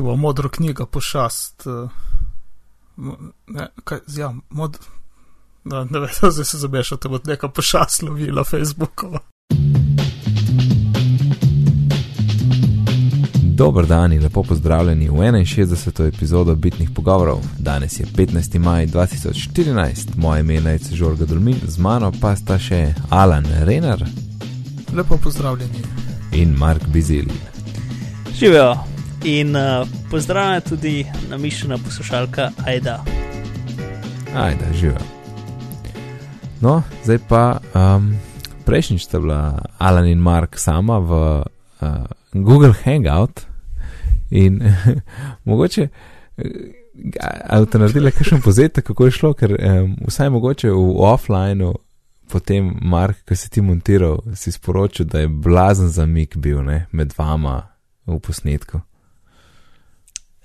Bo modro knjiga, pošast. eh, Ne, kaj, ja, mod. No, ne vem, zdaj se zabešal, da bo neka pošast lovila Facebookova. Dober dan in lepo pozdravljeni v 61. epizodo Bitnih pogovorov. Danes je 15. maj 2014, moje ime je Žorga Dolmin, z mano pa sta še Alan Renar Lepo pozdravljeni. in Mark Bizil. Živijo in uh, pozdravljena tudi namišljena poslušalka Aida. Ajde, živijo. No, zdaj pa um, prejšnjič sta bila Alan in Mark sama v uh, Google Hangout in mogoče. Ali ste naredili kakšen povzetek, kako je šlo, ker um, vsaj mogoče v offlineu, potem Mark, ki si ti montiral, si sporočil, da je blazen zamik bil ne, med vama v posnetku.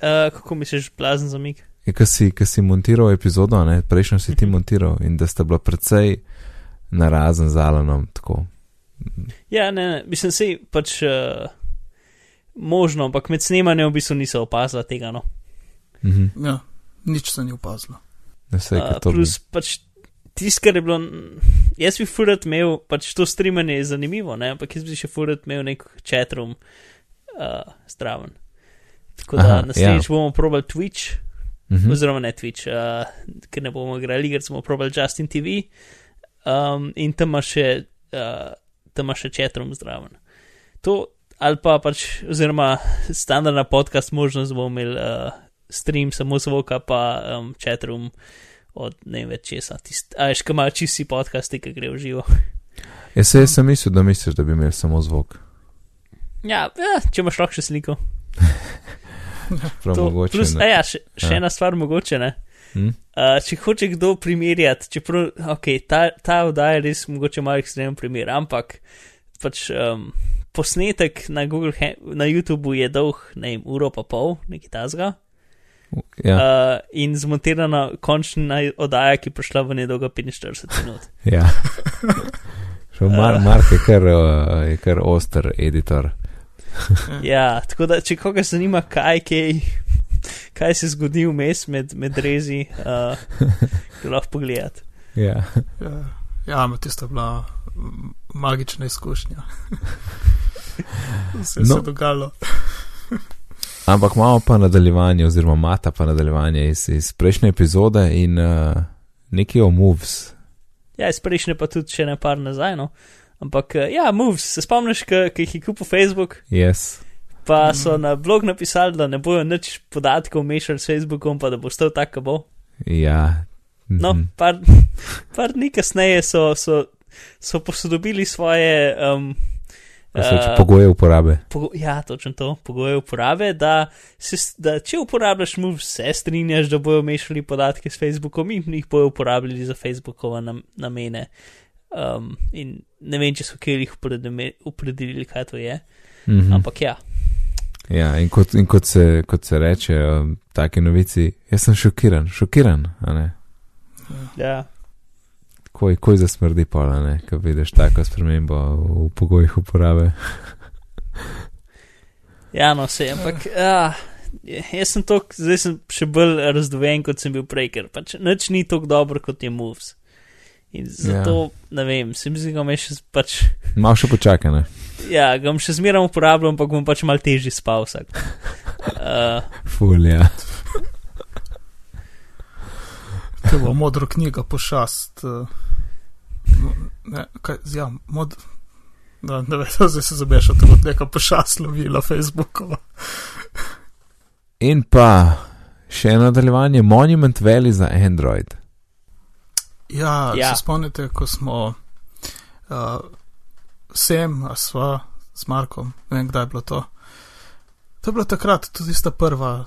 Uh, kako misliš, blazen za mig? Je, ki si, ki si montiral epizodo, ne, prejšnjo si ti montiral in da sta bila precej narazen z Alanom. Tako. Ja, ne, ne, mislim, si pač uh, možno, ampak med snemanjem v bistvu niso opazila tega. No. Mhm. Ja, nič se ni opazilo. Ne, saj, Uh, ker to bi- plus pač tisto, kar je bilo, jaz bi furat imel, pač to streamanje je zanimivo, ne? ampak jaz bi še furat imel nek chatroom uh, zdraven. Tako da naslednjič ja. bomo probali Twitch, Mhm. oziroma ne Twitch, uh, ker ne bomo igrali, ker smo probali Justin TV um, in tam ima še, uh, tam ima še chatroom zdraven. To ali pa pač, oziroma standardna podcast možnost bomo imeli uh, stream samo zvoka, pa um, chatroom od ne vem več česa. A veš, kaj imajo čisti podcasti, ki gre v živo. Jaz, jaz sem mislil, da misliš, da bi imel samo zvok. Ja, ja če imaš lahko še sliko. Prav To, mogoče. plus, ne. a ja, še, še Ja. ena stvar mogoče, ne. Hm? Uh, če hoče kdo primerjati, čeprav okay, ta, ta oddaja je res mogoče malo ekstremen primer, ampak pač um, posnetek na, Google, na YouTubu je dolg, ne vem, uro pa pol, nekaj tazga. Ja, Uh, in zmontirana končna oddaja, ki je prišla v nedolgo 45 minut. ja. Mar, Mark je kar, uh, je kar oster editor. Ja, tako da, če koga zanima, kaj, kaj, kaj se zgodi vmes med, med rezi, uh, lahko pogledate. Ja. Ja, ja ampak tista je bila magična izkušnja. Vse No. se je dogajalo. Ampak imamo pa nadaljevanje, oziroma mata pa nadaljevanje iz, iz prejšnje epizode in uh, nekaj o moves. Ja, iz prejšnje pa tudi še ne par nazaj, no. Ampak, uh, ja, moves, se spomniš, ki jih je kupil Facebook, Yes. pa so na blog napisali, da ne bojo nič podatkov mešali s Facebookom, pa da bo stal tako, bo. Ja. No, mhm. par, par dni kasneje so, so, so posodobili svoje. Um, eh, pogoje uporabe. Pogo ja, točno to, pogoje uporabe, da, se, da če uporabljaš mu vse strinjaš, da bojo mešali podatke s Facebookom in jih bojo uporabljali za Facebookove nam namene. Um, in ne vem, če so kjer jih opredelili, kaj to je, Mhm. ampak ja. Ja, in kot, in kot, se, kot se reče, um, take novici, jaz sem šokiran, šokiran, a ne. ja. Koj, koj zasmrdi pola, ne, ko vidiš tako spremembo v pogojih uporabe. Ja, no, vse, ampak ah, jaz sem to, zdaj sem še bolj razdoven, kot sem bil prej, ker pač nič ni tako dobro kot je Moves. In zato, ja. ne vem, se mi zdi, da me še pač. Malo še počakaj, ne. Ja, ga bom še zmeraj uporabljal, ampak bom pač mal težje spal vsak. Uh, Ful, ja. To bo modro knjiga, pošast. mo- Ne, kaj, ja, mod. Da, ne vem, zdaj se zabešal, da bo neka pošast lovila Facebookova. In pa še eno nadaljevanje, Monument Valley za Android. Ja, Ja. ja, se spomnite, ko smo uh, sem, a sva s Markom, ne vem, kdaj je bilo to. To je bilo takrat, tudi tista prva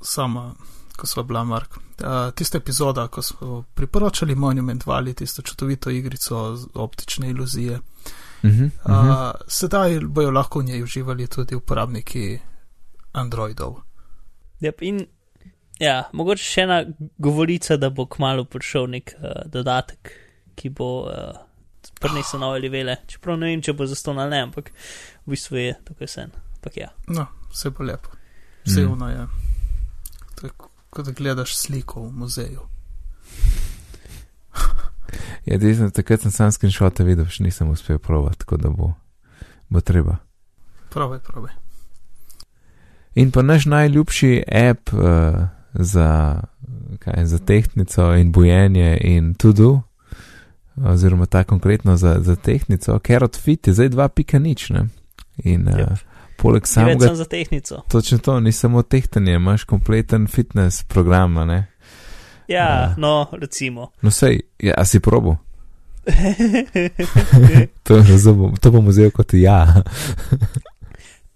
sama, ko sva bila Mark. Uh, tista epizoda, ko smo priporočali Monument Valley, tisto čudovito igrico z optične iluzije. Mhm, Uh, mhm. sedaj bojo lahko v njej uživali tudi uporabniki Androidov. yep, in ja, mogoče še ena govorica, da bo kmalo prišel nek uh, dodatek, ki bo uh, prinesel nove levele. Čeprav ne vem, če bo zaston ali ne, ampak v bistvu je tukaj sen. Ampak ja. No, vse bo lepo. Vsevno je. To je kot da gledaš sliko v muzeju. Ja, desno, takrat sem sam screenshote videl, še nisem uspel provati, tako da bo, bo treba. Pravi, pravi. In pa naš najljubši app uh, za, kaj, za tehnico in bojenje in tudi, oziroma ta konkretno za, za tehnico, Carrot Fit je zdaj 2.0. Ne? In uh, Yep. poleg Sam samega, za tehnico. točno to, ni samo tehtanje, imaš kompleten fitness program, ne? Ja, Ja. no, recimo. No, sej, ja, a si probo. To, razumem, to bom vzel kot ja.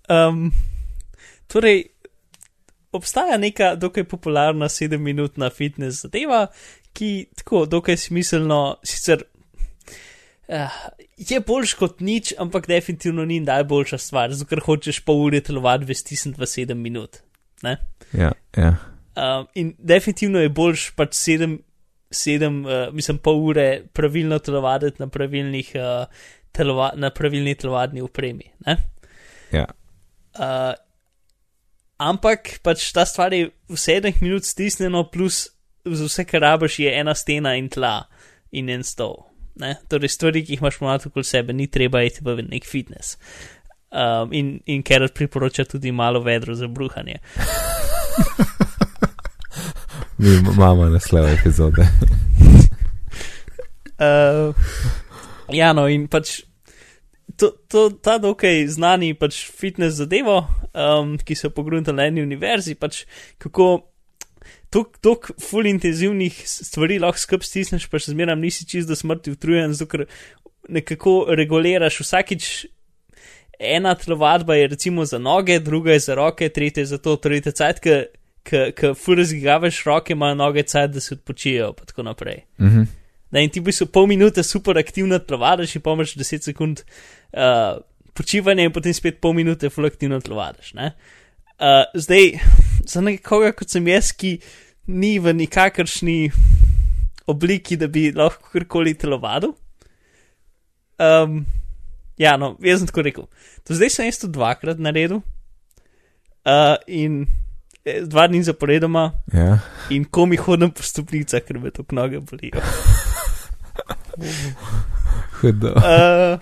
Um, torej, obstaja neka dokaj popularna sedemminutna fitness zadeva, ki tako dokaj smiselno, sicer uh, je boljš kot nič, ampak definitivno ni najboljša stvar, zato ker hočeš pol ure telovati vestisniti v sedem minut. Ne? ja, ja. Um, in definitivno je boljš pač sedem, sedem uh, mislim, pol ure pravilno telovaditi na, pravilnih, uh, telova, na pravilni telovadni opremi. Ne? ja. Uh, ampak pač ta stvar je v sedmih minut stisnjeno, plus vse, kar rabiš, je ena stena in tla in en stol. Ne? Torej, stvari, ki jih imaš malo okoli sebe, ni treba iti v nek fitness. Um, in, in ker priporoča tudi malo vedro za bruhanje. Mi imamo naslov epizode. Uh, ja, no, in pač to, to, ta dokaj znani pač fitness zadevo, um, ki so pogruntali na eni univerzi, pač kako tok full intenzivnih stvari lahko skup stisneš, pa še zmeraj nisi čist do smrti utrujen, zato ker nekako reguliraš vsakič. Ena telovadba je recimo za noge, druga je za roke, tretja je za to, tretja cajt, ki fur razgigavaš roke, imajo noge cajt, da se odpočijo, pa tako naprej. Mhm. Da in ti bi so pol minute super aktivno telovadiš in pomeš 10 sekund uh, počivanja in potem spet pol minute full aktivno telovadiš. Uh, zdaj, za nekoga kot sem jaz, ki ni v nikakršni obliki, da bi lahko karkoli telovadil. Um, ja, no, jaz sem tako rekel. To zdaj sem jaz to dvakrat naredil uh, in eh, dva dni zaporedoma Ja. in ko mi hodim po stopnicah, ker me to noge bolijo. Hudo. Uh,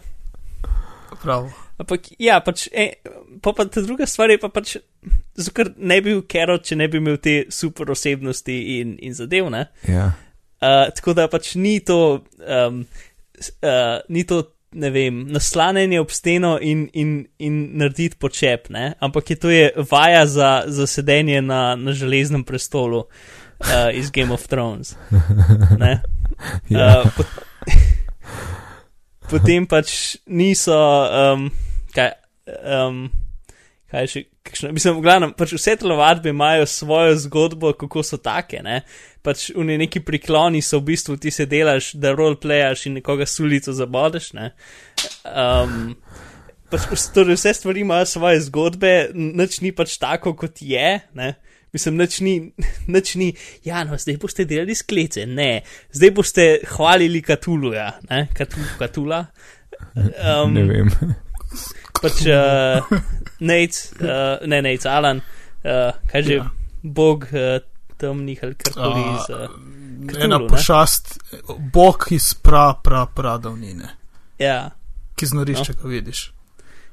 Prav. ampak ja, pač, e, pa, pa ta druga stvar je pa pač, ker ne bi bil Kerot, če ne bi imel te super osebnosti in, in zadev, ne. Ja. Uh, tako da pač ni to, um, uh, ni to, ne vem, naslanjanje ob steno in, in, in narediti počep, ne, ampak je to je vaja za, za sedenje na, na železnem prestolu uh, iz Game of Thrones. Ne. Ja. Uh, pot, potem pač niso, um, kaj, um, kaj še, kakšno, mislim, v glavnem, pač vse telovadbe imajo svojo zgodbo, kako so take, ne. Pač v neki prikloni so v bistvu ti se delaš, da roleplayaš in nekoga sulico zabodeš, ne. Um, pač torej vse stvari imajo svoje zgodbe, nič ni pač tako, kot je, ne. Mislim, nič ni, nič ni, ja, no, zdaj boste delali sklece, ne, zdaj boste hvalili Katuluja, ne, Katu, Katula. Um, Ne vem. pač uh, Nate, uh, ne Nate, Alan, uh, kaj že, Ja. bog uh, temnih ali karkoli iz. Cthulhu, Ena ne? pošast, bog iz pra, pra, pra davnine, ja, ki znorišče, ko vidiš.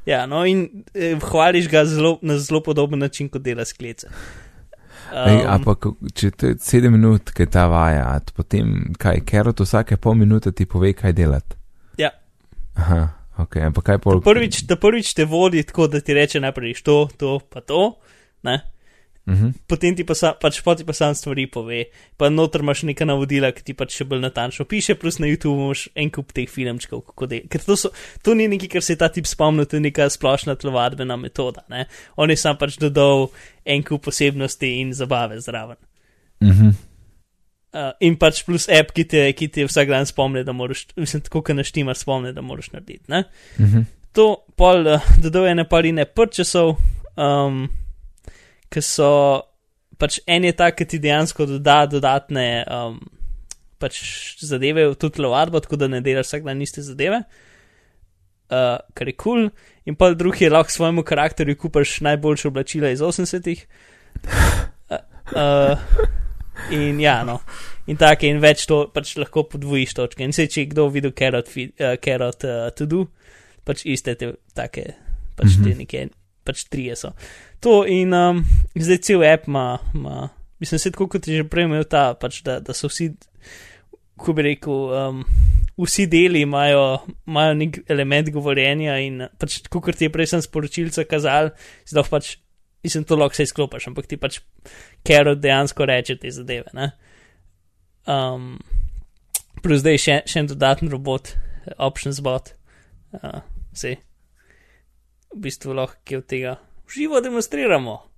ja, no in eh, hvališ ga zelo, na zelo podoben način, kot dela sklece. Um, ampak, če to je sedem minut, kaj ta vaja, potem kaj, Kerot vsake pol minute ti pove, kaj delati. Ja. Aha, ok, ampak kaj pol. prvič, da prvič te vodi tako, da ti reče najprej to, to, pa to, ne. Mhm. potem ti pa, sa, pač, pa ti pa sam stvari pove, pa noter imaš neka navodila, ki ti pač še bolj natančno piše, plus na YouTubu imaš en kup teh filmčkov, kako de. Ker to, so, to ni nekaj, kar se je ta tip spomnil, to je neka splošna telovadbena metoda. Ne? On je sam pač dodal en kup posebnosti in zabave zraven. Mhm. Uh, in pač plus app, ki te, ki te vsak dan spomne, da moraš, mislim, tako, kot naštimaš, spomne, da moraš narediti. Ne? Mhm. to pol uh, dodal ene parine purčasov, um, ki so pač en je tak, ki ti dejansko doda dodatne um, pač zadeve v to telovadbo, tako da ne delaš vsak dan iste zadeve. uh, kar je kul, cool. in pa drugi je lahko svojemu karakterju kupaš najboljše oblačila iz 80-ih. Uh, uh, in ja, no. In tako, in več to pač lahko podvojiš točke. In se če kdo videl Carrot, uh, carrot uh, To Do, pač iste te take, pač mm -hmm. te neke, pač trije so. To in um, zdaj cel app ima, ima mislim, se tako kot je že prej imel ta, pač da, da so vsi, ko bi rekel, um, vsi deli imajo, imajo nek element govorjenja in pač, kot ti je prej sem sporočilca kazal, zdaj pač, mislim, to lahko se izklopiš, ampak ti pač Carrot dejansko reče te zadeve. Um, plus zdaj še, še en dodaten robot, options bot, uh, vse. V bistvu lahko od tega živo demonstriramo.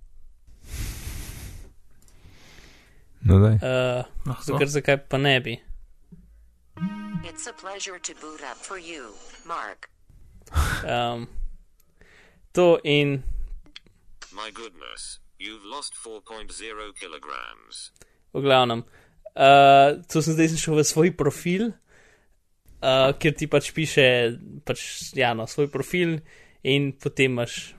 No, uh, Zakaj, zakaj pa ne bi? It's a pleasure to boot up for you, Mark. Um, to in. My goodness, you've lost 4.0 kilograms. V glavnem, uh, to sem zdaj šel v svoj profil, uh, kjer ti pač piše, pač, ja, no, svoj profil in potem imaš.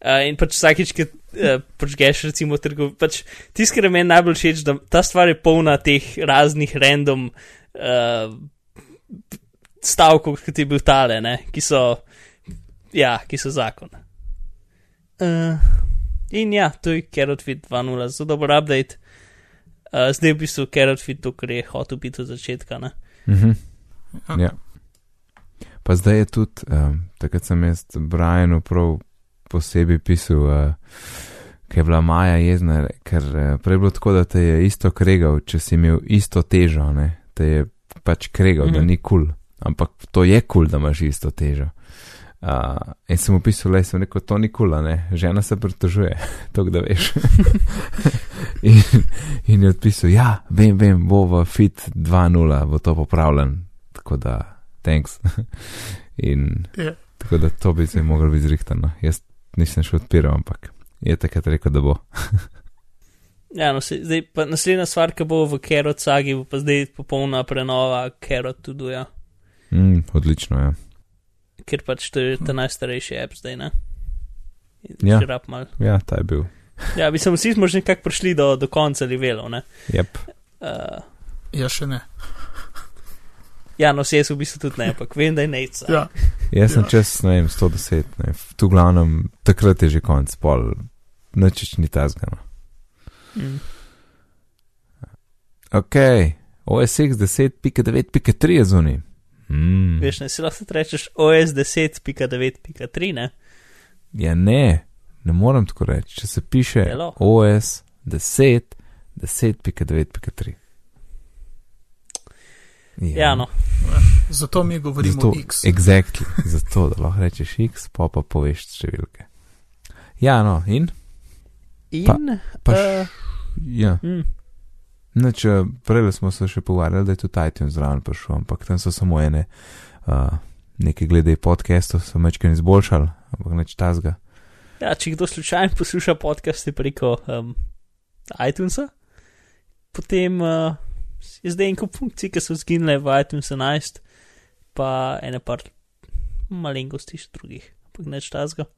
Uh, in pač vsakič, ki uh, počneš, recimo, trgov, pač tisto, kar meni najbolj všeč, da ta stvar je polna teh raznih random uh, stavkov, kot je bil tale, ne, ki so, ja, ki so zakon. Uh, in ja, to je Carrot Fit 2.0, zelo dober update. Uh, zdaj v bistvu Carrot Fit to, kar je hotel biti od začetka. Ne? Mhm. Ja. Pa zdaj je tudi, um, takrat sem jaz Brianu prav posebej pisal, uh, ker je bila Maja jezna, ker uh, prej bilo tako, da te je isto kregal, če si imel isto težo, ne? te je pač kregal, mm -hmm. da ni kul, cool. ampak to je kul, cool, da imaš isto težo. Uh, in sem opisal, da sem rekel, to ni kul, cool, ne, žena se pritožuje, to da veš. in, in je odpisal, ja, vem, vem, bo v Fit 2.0, bo to popravljen tako da, thanks. In Yeah. Ja. tako da to bi se moglo biti zrihtano. Jaz nisem še odpiral, ampak je takrat rekel, da bo. ja, no, se, zdaj pa naslednja stvar, ki bo v Kerot sagi, bo pa zdaj popolna prenova Kerot tudi, ja. Mm, odlično, ja. Ker pač to je ta najstarejši app zdaj, ne? In Ja. še rab mal. Ja, ta je bil. Ja, mislim, vsi smo že nekako prišli do, do konca levelov, ne? Yep. Uh, Ja, še ne. ja, no, jaz v bistvu tudi ne, ampak vem, da je neca. Ja, Jaz sem Ja. čez, ne vem, 110, ne, tu glavnem, takrat je že konc, pol, nočič ni tazgano. Mm. Ok, OSX 10.9.3 je zunaj. Mm. Veš, ne, si lahko rečeš OS 10.9.3, ne? Ja, ne, ne morem tako reči. Če se piše Hello. OS 10, 10.9.3. Ja, no. zato mi govorimo zato, X. Exactly, zato da lahko rečeš X, pa pa poveš številke. Ja, no, in? In, Pa š, uh, ja. mm, Neč, eh, prej smo se še pogovarjali, da je tudi iTunes zraven prišel, ampak tam so samo ene, uh, nekaj glede podcastov, so mečken izboljšali, ampak neč tazga. ja, če kdo slučajno posluša podcaste preko um, iTunesa, potem uh, je zdaj en kup funkcij, ki so zginile v iTunes 11, pa ene par malenkosti še drugih, ampak neč tazga,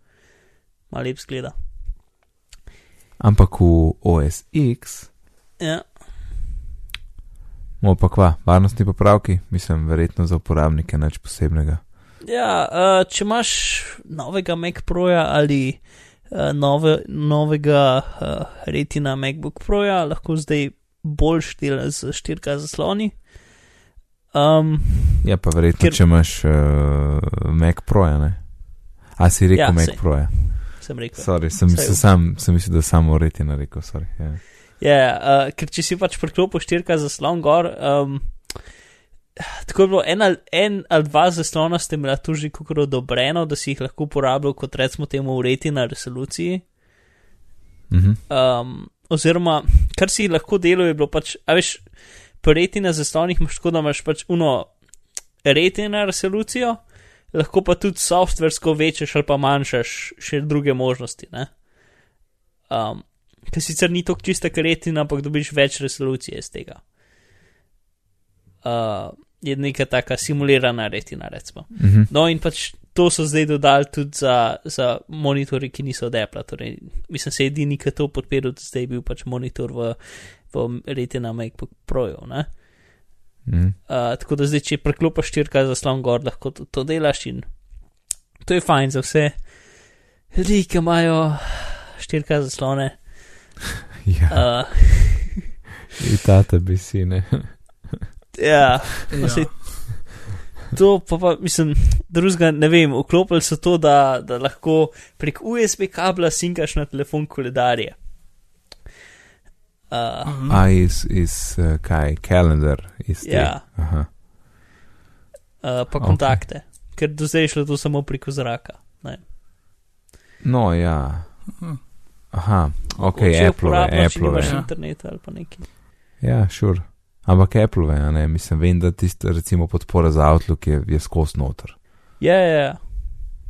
malo lep zgleda. Ampak v OS X, Ja, mo pa kva, varnostni popravki, mislim, verjetno za uporabnike nič posebnega. ja uh, če imaš novega Mac Proja ali uh, nove, novega uh, retina MacBook Proja, lahko zdaj boljš dela z 4K zasloni. Um, Ja, pa verjetno, Ker- če imaš uh, Mac Pro, ne? A si rekel Ja, Mac sej. Pro? sem rekel. Sorry, sem, Saj se sam, sem mislil, da samo retina rekel, sorry. Ja. Ja, uh, ker če si pač priklopil štirka zaslon gor, um, tako je bilo en ali, en ali dva zaslona ste imela tu že kako odobreno, da si jih lahko uporabljal kot recimo temu ureti na resoluciji. Mhm. Um, oziroma, kar si lahko delal, je bilo pač, a veš, pri reti na zaslonih imaš tako, da imaš pač uno reti na resolucijo, lahko pa tudi softversko večaš ali pa manjšaš še druge možnosti. Ne? Um, Ker sicer ni to čista karetina, ampak dobiš več resolucije iz tega. uh, je neka taka simulirana retina, recimo. Mhm. No, in pač to so zdaj dodali tudi za, za monitorje, ki niso od Apple. Torej, mislim, se edini, ki to podpiral, zdaj je bil pač monitor v, v retina MacBook Pro-ju. ne. Mhm. Uh, tako da zdaj, če preklopiš 4K zaslon gor, lahko to, to delaš in to je fajn za vse ljudi, ki imajo 4K zaslone. Ja, Uh, in tate bi si, ne. ja, Ja. Sej, to pa, pa mislim, drugega ne vem, vklopili so to, da, da lahko prek USB kabla sinkaš na telefon koledarje. Uh, Mhm. A iz, iz uh, kaj, kalendar, iz te. Ja. Aha. uh, pa kontakte, ker do zdaj je šlo to samo preko zraka. No, ja. Mhm. Aha, ok, Če Apple, če Apple. nimaš ja. interneta ali pa nekaj. Ja, šur. Sure. Ampak Apple, a ne, mislim, vem, da tista, recimo, podpora za Outlook je, je skos noter. Ja, ja, ja.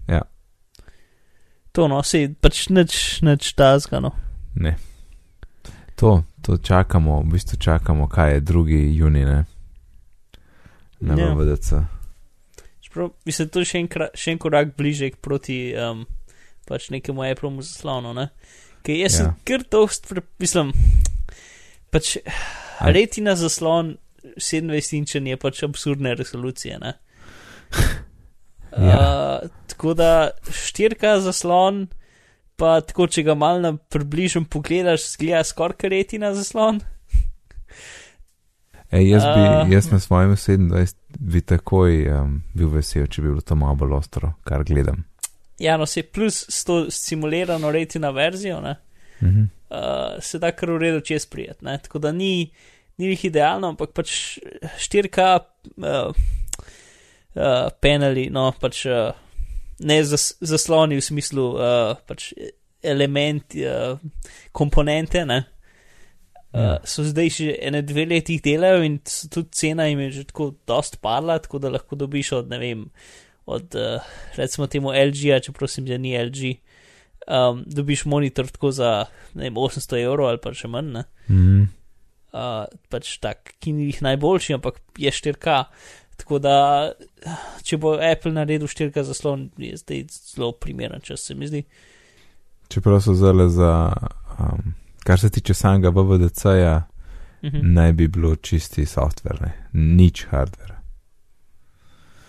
Ja. To no, sej pač nič, nič tazgano. Ne. To, to čakamo, v bistvu čakamo, kaj je 2. juni, ne? Na Ja. VDC. Čeprav mislim, to je še en, še en korak bliže k proti um, pač nekemu Apple zaslonu. Ne? Ker jaz sem Ja. kar dost, pre, mislim, pač A- retina zaslon 27 inčen je pač absurdne resolucije. Ne? Ja. Uh, tako da 4K zaslon, pa tako, če ga malo na približem pogledaš, zgleda skoraj kot retina zaslon. Ej, jaz, bi, jaz na svojem 27 bi takoj um, bil vesel, če bi bilo to malo bolj ostro, kar gledam. Ja, no, se plus s to simulirano retina verzijo, ne? Mhm. uh, se da kar v redu čez prijet. Ne? Tako da ni, ni jih idealno, ampak pač 4K uh, uh, paneli, no pač uh, ne zas, zasloni v smislu uh, pač elementi, uh, komponente, ne. Uh, so zdaj že ene dve leti delajo in tudi cena jim je že tako dost padla, tako da lahko dobiš od, ne vem, od uh, recimo temu LG-a, če prosim, da ni LG, um, dobiš monitor tako za vem, 800 evrov ali pa še manj, ne? Mhm. uh, pač tak, ki ni jih najboljši, ampak je 4K. Tako da, če bo Apple naredil 4K zaslon, je zdaj zelo primeren čas, se mi zdi. Čeprav so zelo za, um, kar se tiče samega VVDC-ja, Mhm. naj bi bilo čisti software, ne? nič hardware.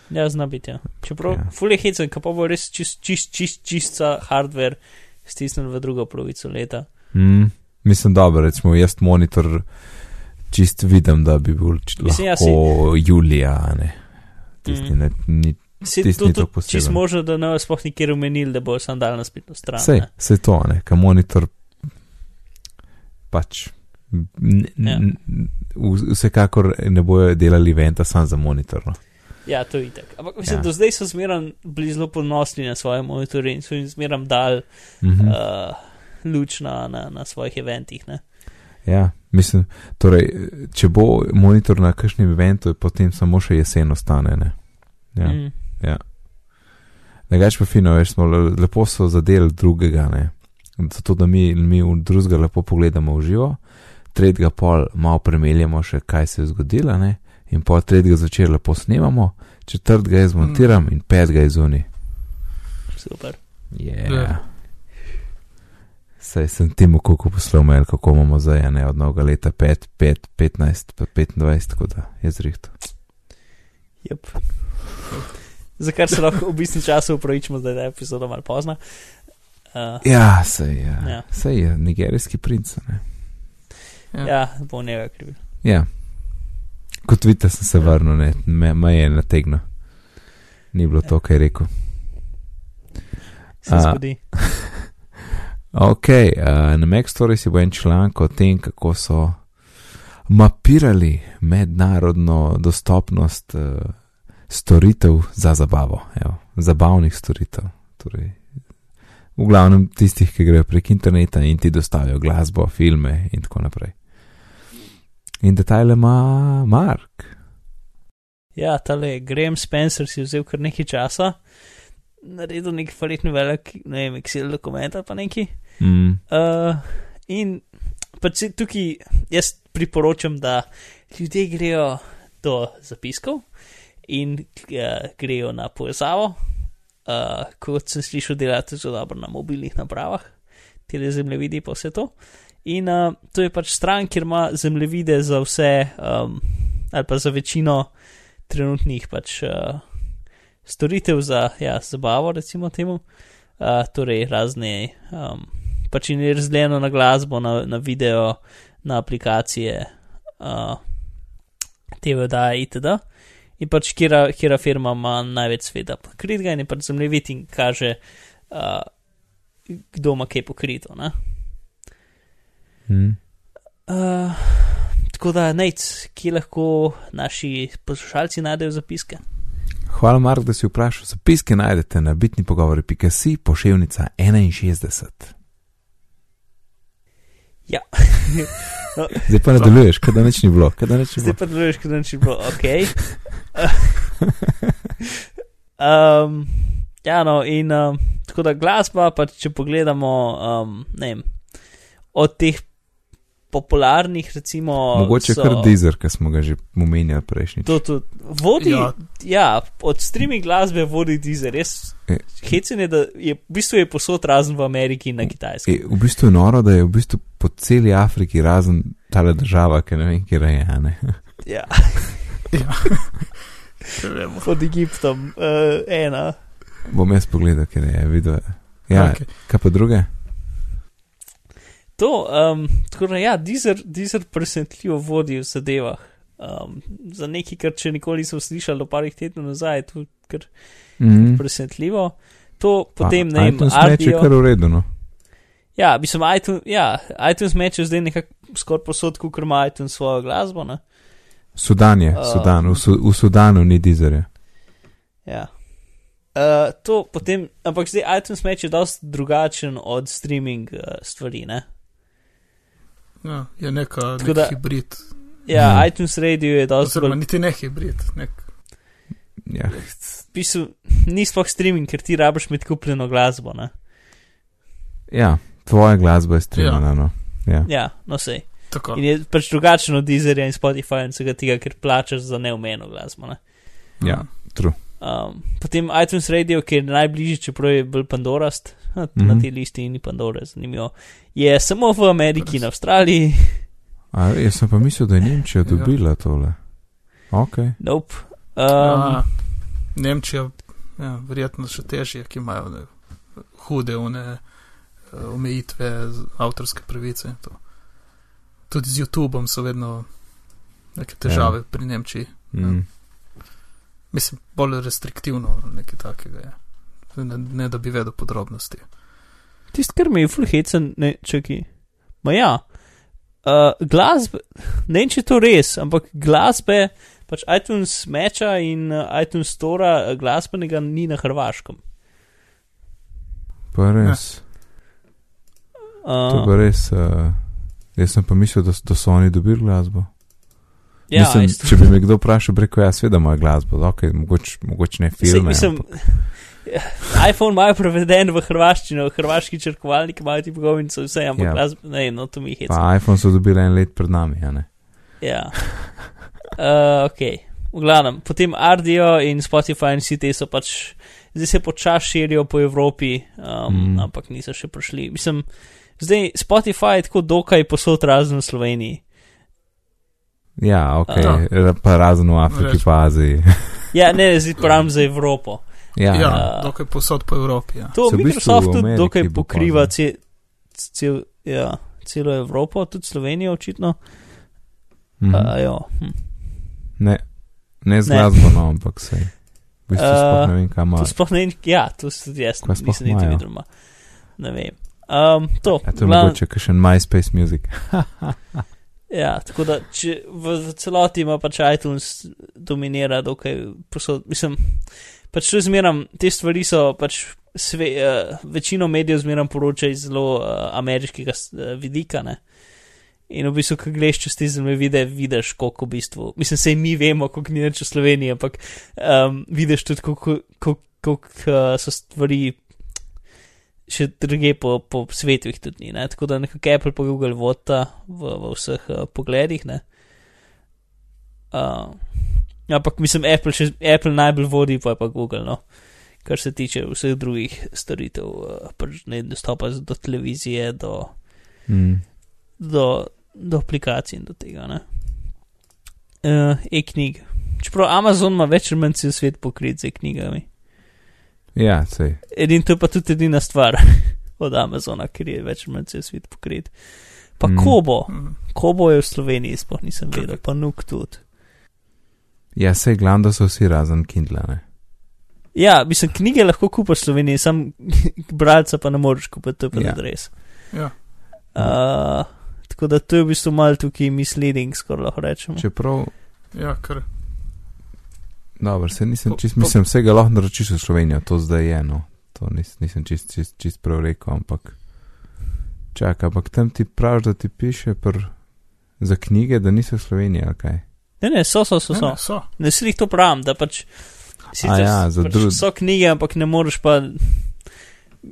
Ja, zna biti. Ja. Čeprav, Ja. fully hecen, pa bo res čist, čist, čist, čist hardware stisnjen v drugo polovico leta. Mm, mislim, dobro, recimo jaz monitor čist vidim, da bi bil č- Mislim, ja, lahko julija, ne. Tisti, Mm. ne, ni, Se Tisti to tudi čist možno, da ne sploh nikjer omenili, da bo sam dal na spletno stran. Sej, ne. sej to, ne, ka monitor pač. n- Ja. n- Vsekakor ne bojo delali eventa sam za monitor. No. Ja, to je itak. Ampak mislim, Ja. ja. do zdaj so zmeraj bili zelo ponosni na svoje monitorje in so jim zmeraj dal Mhm. uh, luč na, na, na svojih eventih. Ne? Ja, mislim, torej, če bo monitor na kakšnem eventu, potem samo še jesen ostane. Ne? Ja. Mm. Mm. Drugač pa fino, veš, smo le- lepo so zadeli drugega, ne. Zato, da mi, mi drugega lepo pogledamo v živo, tretjega pol malo premeljamo še, kaj se je zgodilo, ne. In pol tretjega zvečer lepo snemamo, četrtega jaz zmontiram in petega zunaj. Super. Yeah. Ja. Saj sem temu kuku poslal mail, kako imamo zdaj, a ne od novega leta 5, 5, 15, pa 25, tako da je zrihto. Yep. Za kar se lahko v bistvu času upravičimo, da je epizoda malo pozna. Uh, Ja, sej je. Ja. Ja. Sej je, nigerijski princ, ne. Ja. ja, bo njega kriv. Ja. Kot vidite, sem se vrnil, ne, me, me je nategnil. Ni bilo to, kar je rekel. Se zgodi. Ok, uh, na Stories je bil en članek o tem, kako so mapirali mednarodno dostopnost uh, storitev za zabavo, evo, zabavnih storitev. Torej, v glavnem tistih, ki grejo prek interneta in ti dostavijo glasbo, filme in tako naprej. In detajle ima Mark. Ja, tale Graham Spencer si vzel kar nekaj časa, naredil nek verjetno velik, ne vem, Excel dokument ali pa neki. Mm, Uh, in pač tukaj jaz priporočam, da ljudje grejo do zapiskov in uh, grejo na povezavo. Uh, kot sem slišal, delate zelo dobro na mobilnih napravah, te zemljevidi pa vse to. In uh, to je pač stran, kjer ima zemljevide za vse, um, ali pa za večino trenutnih pač, uh, storitev za ja, zabavo, recimo temu. Uh, torej, razne, um, pač je razdeljeno na glasbo, na, na video, na aplikacije, uh, TV-da itd. In pač, kjera, kjera firma ima največ sveta pokritega in je pač zemljevid in kaže, uh, kdo ima kaj pokrito. Ne? Mm. Uh, tako da, nec, kje lahko naši poslušalci najdejo zapiske. Hvala, Mark, da si vprašal. Zapiske najdete na bitni pogovori.si, pošiljnica 61. Ja. no, Zdaj pa nadaljuješ, kaj da nič ni bilo. nič ni zdaj bilo. pa deluješ, kot da ni bilo ok. um, ja, no, in um, tako da glasba, pa če pogledamo, um, ne vem, od teh popularnih, recimo. Mogoče so- kar dizer, ki smo ga že omenjali prejšnjič. To tudi vodi, ja. Ja. od streaming glasbe vodi Deezer, res E. hecen je, da je v bistvu je posod razen v Ameriki in na Kitajskem. E, v bistvu je noro, da je v bistvu po celi Afriki razen tale država, ki ne vem, kje je. a Ne? Ja, Ja. Pod Egiptom, uh, ena. Bom jaz pogledal, kje je videl. Ja, okay. Kaj pa druge? To, um, tako da ja, Deezer, Deezer presenetljivo vodi v zadevah. Um, za nekaj, kar če nikoli nisem slišal, do parih tednov nazaj, je to kar Mm. presenetljivo. To potem ne vem, iTunes meč je Ardio- kar v redu. No? Ja, mislim, iTunes, ja, iTunes meč je zdaj nekako skoraj posod, kot ima iTunes svojo glasbo. Ne? Sudan je, Um. Sudan, v, Su, v Sudanu ni dizerja. Ja. Uh, to potem, ampak zdaj iTunes meč je dosti drugačen od streaming uh, stvari. Ne? Ja, je neka nek da- hibrid. Ja, Ja. iTunes radio je dosti Oziroma, bolj. niti ne hibrid. Nek, Ja. Bistvu ni sploh streaming, ker ti rabiš imeti kupljeno glasbo. Ne? ja, tvoja glasba je streamana. Ja. No. Ja. Ja, no sej. tako. In je pač drugačen od Deezerja in Spotify in vsega tega, ker plačaš za neumeno glasbo. Ne? ja, true. Um, potem iTunes Radio, ki je najbližji, čeprav je bolj Pandorast, na, mm -hmm. na Mhm. tej listi ni Pandora, zanimivo. Je samo v Ameriki in Avstraliji, A, jaz sem pa mislil, da je Nemčija Ja. dobila tole. Ok. nope. Um, Ja, Nemčija, ja, verjetno še težje, ki imajo ne, hude one, eh, omejitve, avtorske pravice. in to. Tudi z YouTubeom so vedno neke težave ja. pri Nemčiji. Mm. Mislim, bolj restriktivno, nekaj takega je. Ne, ne da bi vedel podrobnosti. Tisti, kar mi je full hecen, ne čaki. Ma ja, uh, glasbe, ne vem, če je to res, ampak glasbe, pač iTunes meča in uh, iTunes stora uh, glasbenega ni na Hrvaškem. Pa res. To Uh, pa res. Uh, jaz sem pa mislil, da, da so oni dobili glasbo. ja, mislim, isto. če bi me kdo vprašal, bi rekel, ja, sveda ima glasbo, okay, mogoče, mogoče ne Sej, filme. mislim, ampak- iPhone imajo preveden v hrvaščino, hrvaški črkovalnik imajo ti pogovince, vse, ampak Ja. ja. glasbe, ne, no, to mi je hecen. Pa iPhone so dobili en let pred nami, a ne. Ja. Uh, ok, v glavnem, potem Ardio in Spotify in vsi te so pač, zdaj se počasi širijo po Evropi, um, Mm. ampak niso še prišli. Mislim, zdaj Spotify je tako dokaj posod razen v Sloveniji. Ja, ok, Ja. pa razen v Afriki, pa Aziji. Ja, ne, zdaj pravim za Evropo. Ja, Ja, ja. dokaj posod po Evropi. Ja. To Microsoft tudi dokaj pokriva pozno. ce, cel, ja, celo Evropo, tudi Slovenijo očitno. Mhm. Uh, jo, hm. Ne, ne z Ne. glasbo, no, ampak se. V bistvu Uh, sploh ne vem, kam ima. To sploh ne vem, ja, to se tudi jaz nisem niti videl. Ne vem. Um, to, Ja, to je glavnem- mogoče kakšen MySpace music. Ja, tako da če v, v celoti ima pač iTunes dominira dokaj posod. Mislim, pač to zmeram, te stvari so pač sve, uh, večino medijev zmeram poroča iz zelo uh, ameriškega uh, vidika, ne. In v bistvu, ko gledaš čez te zemljevide, vidiš, koliko v bistvu, mislim, sej mi vemo, koliko ni več v Sloveniji, ampak um, vidiš tudi, koliko, koliko, koliko uh, so stvari še druge po, po svetu jih tudi ni. Ne? Tako da nekako Apple pa Google vota v, v vseh uh, pogledih. Ne? Uh, ampak mislim, Apple, še, Apple najbolj vodi, pa je pa Google, no. kar se tiče vseh drugih storitev, uh, pač ne dostopa do televizije, do, Mm. do, do aplikacij in do tega. ne. Uh, e-knjig. Čeprav Amazon ima več ali manj cel svet pokrit z e-knjigami. Ja, sej. Edin, to je pa tudi edina stvar od Amazona, ker je več ali manj cel svet pokrit. Pa Mm. mm. Kobo, Mm. Kobo je v Sloveniji, sploh nisem vedel, pa Nuk tudi. Ja, sej glavno, da so vsi razen Kindle. Ne? Ja, mislim, knjige lahko kupiš v Sloveniji, sam bralca pa ne moreš kupiti, to je pa Ja. ja. res. Ja. Uh, tako da to je v bistvu mal tukaj misleading, skoraj lahko rečemo. Čeprav, Ja, ker dobro, se nisem Po- čist, po- mislim, vsega lahko naročiš v Slovenijo, to zdaj je eno. To nis, nisem čist, čist, čist prav rekel, ampak. Čakaj, ampak tam ti praviš, da ti piše pr, za knjige, da niso v Sloveniji, ali kaj? Ne, ne, so, so, so. ne, so. ne, so. Ne si jih to pravim, da pač. A ja, za pač drug- So knjige, ampak ne moreš pa.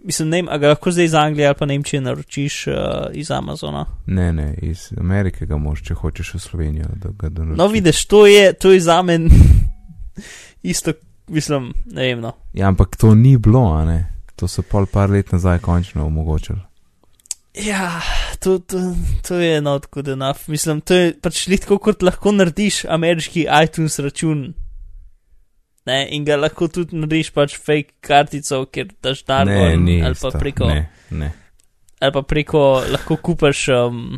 Mislim, ne a ga lahko zdaj iz Anglije ali pa Nemčije naročiš uh, iz Amazona. Ne, ne, iz Amerike ga moš, če hočeš v Slovenijo, da ga donosi. No, vidiš, to je, to je za men isto, mislim, ne vem. No. Ja, ampak to ni bilo, a ne? To so pol par let nazaj končno omogočili. Ja, to, to, to je not good enough. Mislim, to je pač litko, kot lahko narediš ameriški iTunes račun. Ne, in ga lahko tudi narediš pač fake kartico, ker daš dar Ne, gor, ni ali pa isto. preko. Ne, ne. ali pa preko lahko kupaš, um,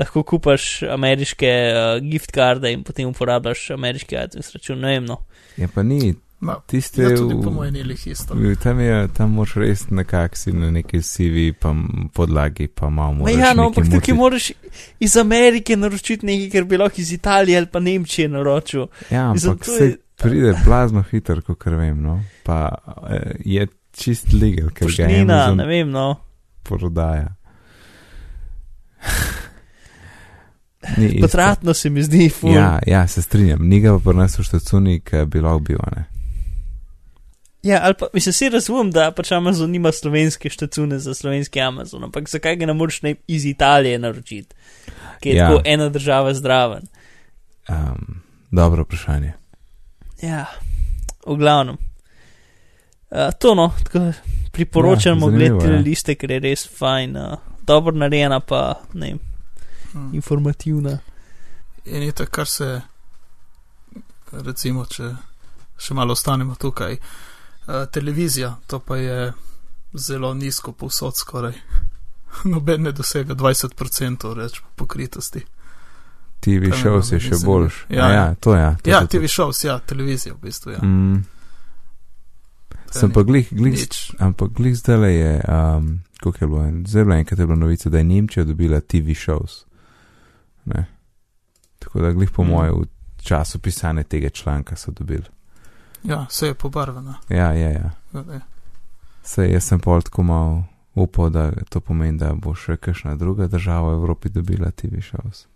lahko kupaš ameriške uh, gift karde in potem uporabljaš ameriški iTunes račun. Ne vem, no. Ja, pa ni. Ma, Tiste, ja, tudi v- po mojem ni lih isto. Tam, je, tam moraš res nekako si na neki CV pa podlagi, pa malo Ma moraš. ja, no, ampak tukaj moraš iz Amerike naročiti nekaj, ker bi lahko iz Italije ali pa Nemčije naročil. Ja, ampak to se je- pride blazno hiter, kot vem, no. Pa eh, je čist legal, ker ga Poštnina, Amazon ne vem, no. prodaja. Potratno se mi zdi, ful. Ja, ja, se strinjam. Ni ga pa prenesel štacuni, ki bi lahko bil, a ne. Ja, ali pa mislim, se razumem, da pač Amazon nima slovenske štacune za slovenski Amazon, ampak zakaj ga ne moreš ne iz Italije naročiti, ki je Ja. tako ena država zdraven. Um, dobro vprašanje. Ja, v glavnem. Uh, to no, tako da priporočam Ja, gledati ja. liste, ker je res fajn, uh, dobro narejena, pa ne vem, Mm. informativna. In je to, kar se, recimo, če še malo ostanemo tukaj, uh, televizija, to pa je zelo nizko povsod skoraj. Noben ne dosega 20% reč pokritosti. TV shows je še boljš. Ja, ja. ja, to ja. To, Ja, to, to. TV shows, ja, televizija v bistvu. Ja. Mm, To sem pa glih, glih, nič. ampak glih zdaj je, um, kako je bilo, zelo enkrat je bila novica, da je Nemčija dobila TV shows. Ne. Tako da glih po Mm. mojem v času pisanja tega članka so dobili. Ja, vse je pobarvano. Ja, ja, ja. Ja, Sej jaz sem pol tako mal upal, da to pomeni, da bo še kakšna druga država v Evropi dobila TV shows.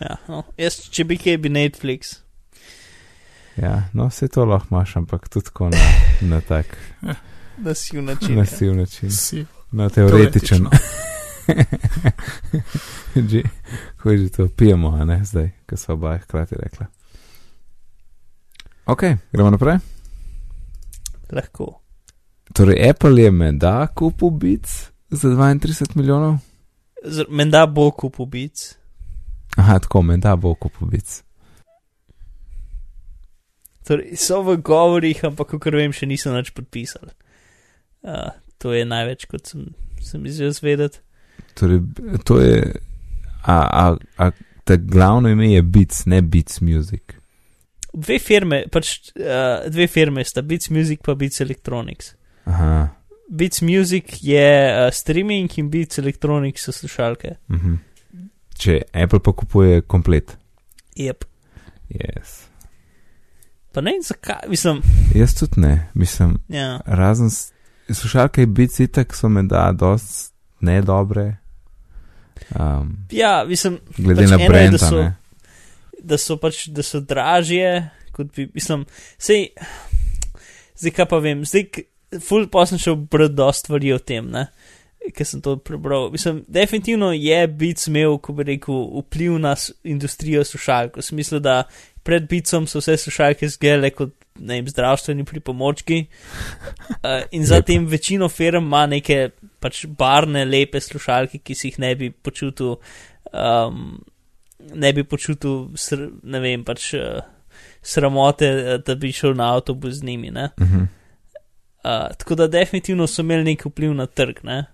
Ja, no, jaz, če bi kaj, bi Netflix. Ja, no, vse to lahko imaš, ampak tudi tako na, na tak Na siv način. ja. nasiv način. Si Na teoretičen. teoretično. že, ko je že to pijemo, a ne zdaj, ko so oba hkrati rekla. Ok, gremo naprej. Lahko. Torej, Apple je menda kupil Beats za 32 milijonov. Z- Menda bo kupil bic. Aha, tako, menda bo kupil Beats. Torej, so v govorih, ampak, kot vem, še niso nič podpisali. Uh, to je največ, kot sem, sem izvedel zvedeti. Torej, to je, a, a, a ta glavno ime je Beats, ne Beats Music. Dve firme, pač uh, dve firme sta Beats Music pa Beats Electronics. Aha, Beats Music je uh, streaming in Beats Electronics so slušalke. mhm. Če Apple pa kupuje komplet. Yep. Yes. Pa ne vem zakaj, mislim, Jaz tudi ne, mislim, ja. razen slušalke Beats itak so me da dost ne dobre. Um, Ja, mislim, glede Pač na brenda, da so- ne. Da so pač, da so dražje, kot bi, mislim, sej, zdaj kaj pa vem, zdaj, k- ful pa sem šel dost stvari o tem, ne, ker sem to prebral. Mislim, definitivno je Beats imel, ko bi rekel, vpliv na industrijo slušalk, v smislu, da pred bicom so vse slušalke zgele kot ne vem, zdravstveni pripomočki. Uh, in zatem večino firm ima neke pač barne, lepe slušalke, ki si jih ne bi počutil, um, ne bi počutil, sr, ne vem, pač uh, sramote, eh, da bi šel na avtobus z njimi. ne. Mhm. Uh, tako da definitivno so imeli nek vpliv na trg. Ne?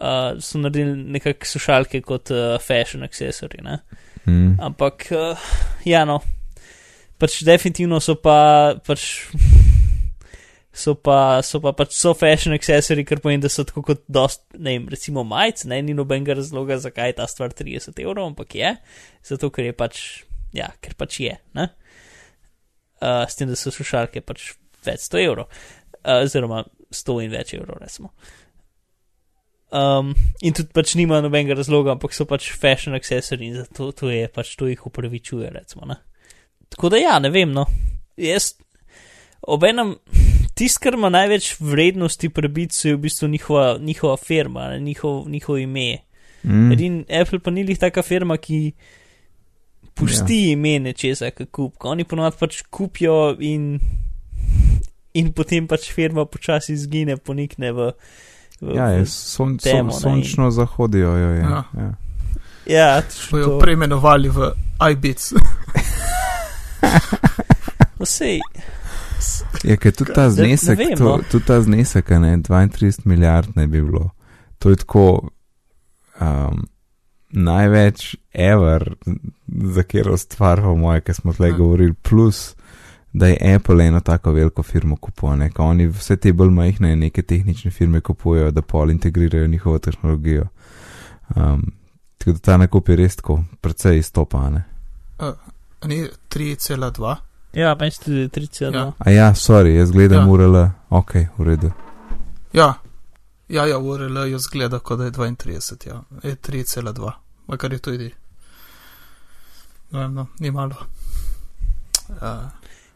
Uh, so naredili nekakšne slušalke kot uh, fashion accessory. Ne? Mhm. Ampak, uh, ja, no, pač definitivno so pa, pač, so pa, so pa pač so fashion accessory, kar pomeni, da so tako kot dost, ne vem, recimo majice, ne, ni nobenega razloga, zakaj je ta stvar 30 evrov, ampak je, zato ker je pač, ja, ker pač je, ne. Uh, s tem, da so slušalke pač več 100 evrov, uh, oziroma 100 in več evrov, recimo. Um, in tudi pač nima nobenega razloga, ampak so pač fashion accessory in zato to je pač to jih upravičuje, recimo. Ne? Tako da ja, ne vem, no. Jaz, obenem, tisto, kar ima največ vrednosti pri Bitsu, je v bistvu njihova, njihova firma, ne, njihov, ime. Mhm. Edin Apple pa ni lih taka firma, ki pusti ja. ime nečesa, ki kup. Oni ponovadi pač kupijo in, in potem pač firma počasi izgine, ponikne v. v Ja, je, son, temo, son, sončno zahodijo jo je. Ja. Ja. Ja, So jo to- preimenovali v iBits. sej, Je, ker tudi ta znesek, vem, to, no. tudi ta znesek, ne, 32 milijard ne bi bilo. To je tako um, največ ever, za katero stvar, po moje, ki smo tle Ja. govorili, plus, da je Apple eno tako veliko firmo kupuje, ne, ko oni vse te bolj majhne neke tehnične firme kupujejo, da pol integrirajo njihovo tehnologijo. Um, tako da ta nakup je res tako, precej izstopa, a ne. Ni 3,2. Ja, meni se tudi 3,2. Ja. A ja, sorry, jaz gledam Ja. URL, ok, v redu. Ja, ja, ja URL jo zgleda, kot da je 32, ja. je 3,2, makar je tudi. No, vem, no, ni malo. Uh,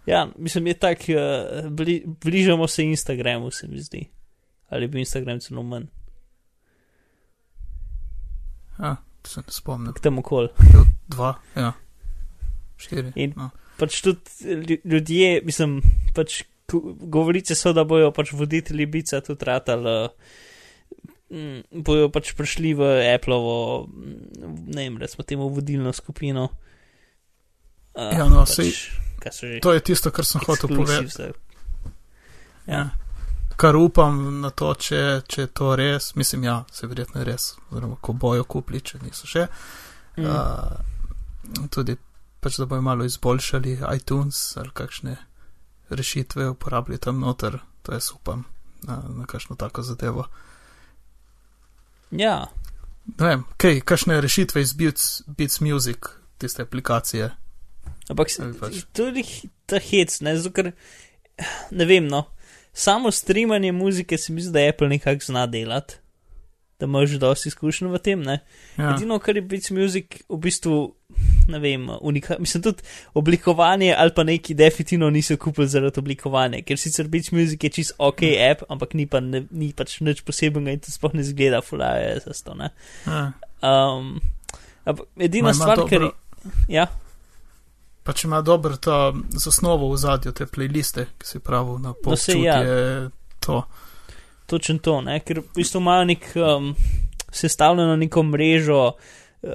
Ja, mislim, je tak, uh, bli, bližamo se Instagramu, se mi zdi. Ali bi Instagram celo manj, ja, se ne spomnim. k temu kol. Bil Dva, ja. Štiri. In- no. Pač tudi lju- ljudje, mislim, pač govorice so, da bojo pač voditelji bica tudi ratali. Uh, bojo pač prišli v Appleovo, mm, ne vem, recimo temu vodilno skupino. Uh, Ja, no, pač, sej-? To je tisto, kar sem hotel povedati. Ja. Ja. Kar upam na to, če, če je to res, mislim, ja, se verjetno je res, oziroma ko bojo kupili, če niso še. Mm. Uh, tudi pač, da bojo malo izboljšali iTunes ali kakšne rešitve uporabljali tam noter, to jaz upam na, na kakšno tako zadevo. ja, Ne vem, kaj, kakšne rešitve iz Beats, Beats Music, tiste aplikacije. Ampak se- pač- tudi ta hec, ne, ker ne vem, no. Samo streamanje muzike se mi zdi, da Apple nekako zna delati, da imaš dosti izkušenj v tem, ne. Ja, Edino, kar je Beats Music v bistvu, ne vem, unika, mislim tudi oblikovanje ali pa neki definitivno niso kupili zaradi oblikovanja, ker sicer Beats Music je čist ok app, ampak ni pa ne, ni pač nič posebnega in to sploh ne zgleda fulaje za to, ja. Um, edina Ma stvar, ker dobro- ja. Pa če ima dober ta zasnovo v zadju, te playliste, ki si pravil na No, sej, polčutje, ja. je to. Točno to, ne? ker v bistvu imajo nek um, sestavljeno neko mrežo uh,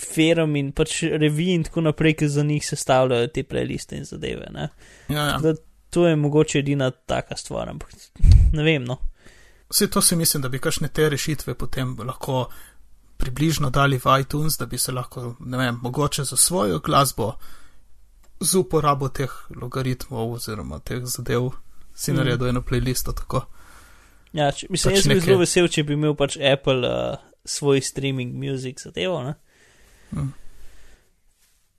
firm in pač revij in tako naprej, ki za njih sestavljajo te playliste in zadeve. Ne? Ja, ja. Da, to je mogoče edina taka stvar, ampak ne vem. No. Vse to si mislim, da bi kakšne te rešitve potem lahko približno dali v iTunes, da bi se lahko, ne vem, mogoče za svojo glasbo z uporabo teh logaritmov oziroma teh zadev si Mm. naredil eno playlisto tako. Ja, če, mislim, Pač jaz bi neke- zelo vesel, če bi imel pač Apple uh, svoj streaming music zadevo. Mm.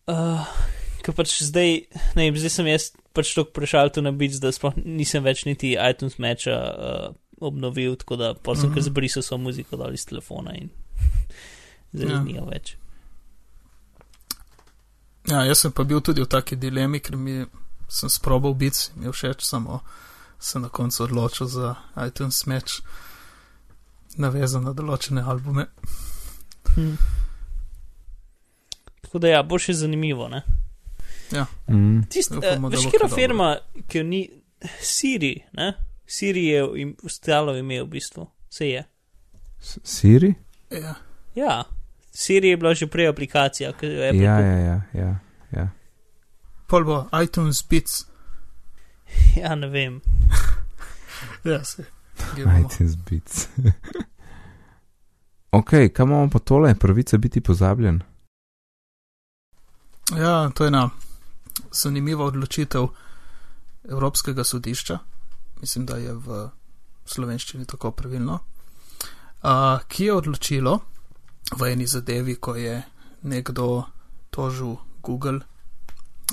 Uh, Ker pač zdaj, ne vem, zdaj sem jaz pač tako prešal tu na bic, da sploh nisem več niti iTunes matcha uh, obnovil, tako da pa sem Mhm. kar zbrisal svojo muziko dol iz telefona in zdaj Ja. nijo več. Ja, jaz sem pa bil tudi v taki dilemi, ker mi sem sprobal biti, mi je všeč, samo sem na koncu odločil za iTunes match, navezan na določene albume. Hm. Tako da ja, bo še zanimivo, ne? Ja, Mm. Tist, Upamo, da veš, bo kera kaj dobro. firma, ki jo ni Siri, ne? Siri je im, ostalo ime v bistvu, se je. S- Siri? ja. Ja, Siri je bila že prej aplikacija, ki jo je Apple Ja, ja, ja, ja, ja. Pol bo iTunes Beats. ja, ne vem. Ja, se. gibamo. iTunes Beats. ok, kam imamo pa tole, pravica biti pozabljen? Ja, to je ena zanimiva odločitev Evropskega sodišča. Mislim, da je v slovenščini tako pravilno. Uh, ki je odločilo v eni zadevi, ko je nekdo tožil Google,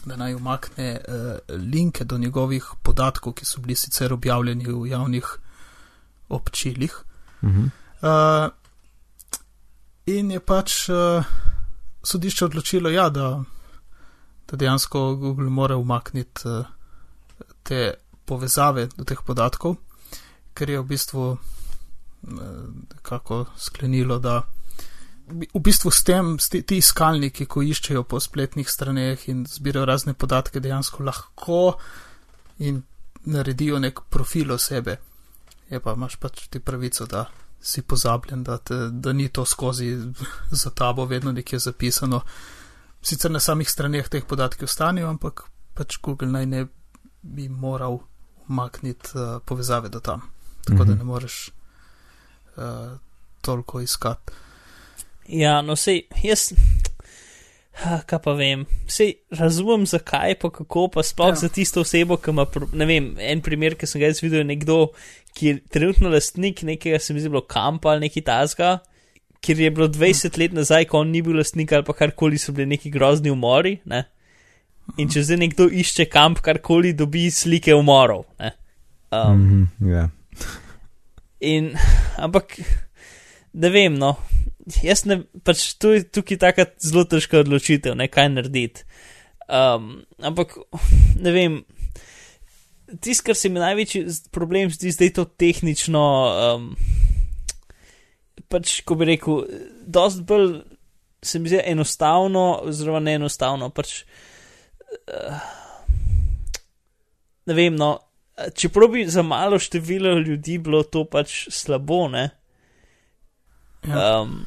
da naj umakne uh, linke do njegovih podatkov, ki so bili sicer objavljeni v javnih občilih. Mhm. Uh, in je pač uh, sodišče odločilo, ja, da, da dejansko Google mora umakniti uh, te povezave do teh podatkov, ker je v bistvu uh, kako sklenilo, da v bistvu s tem, s ti, ti iskalniki, ko iščejo po spletnih straneh in zbirajo razne podatke, dejansko lahko in naredijo nek profil osebe. Je pa imaš pač ti pravico, da si pozabljen, da, te, da ni to skozi za tabo vedno nekje zapisano. Sicer na samih straneh teh podatki ostanejo, ampak pač Google naj ne bi moral umakniti uh, povezave do tam. Tako da Mhm. ne moreš uh, toliko iskati. Ja, no sej, jaz. Ha, kaj pa vem, sej razumem, zakaj, pa kako, pa sploh Ja. za tisto osebo, ki ima, ne vem, en primer, ki sem ga jaz videl, nekdo, ki je trenutno lastnik nekega, se mi zdi, bilo kampa ali neki tasga, kjer je bilo 20 let nazaj, ko on ni bil lastnik ali pa karkoli, so bili neki grozni umori, ne. In če zdaj nekdo išče kamp, karkoli, dobi slike umorov, ne. Um, Mhm, ja. In, ampak, ne vem, no, jaz ne, pač tu je tukaj taka zelo težka odločitev, ne kaj narediti. Um, ampak, ne vem, tisto, kar se mi največji problem zdi, zdaj to tehnično, um, pač, ko bi rekel, dost bolj se mi zdi enostavno, oziroma ne enostavno, pač, uh, ne vem, no, čeprav bi za malo število ljudi bilo to pač slabo, ne. Ja. Um,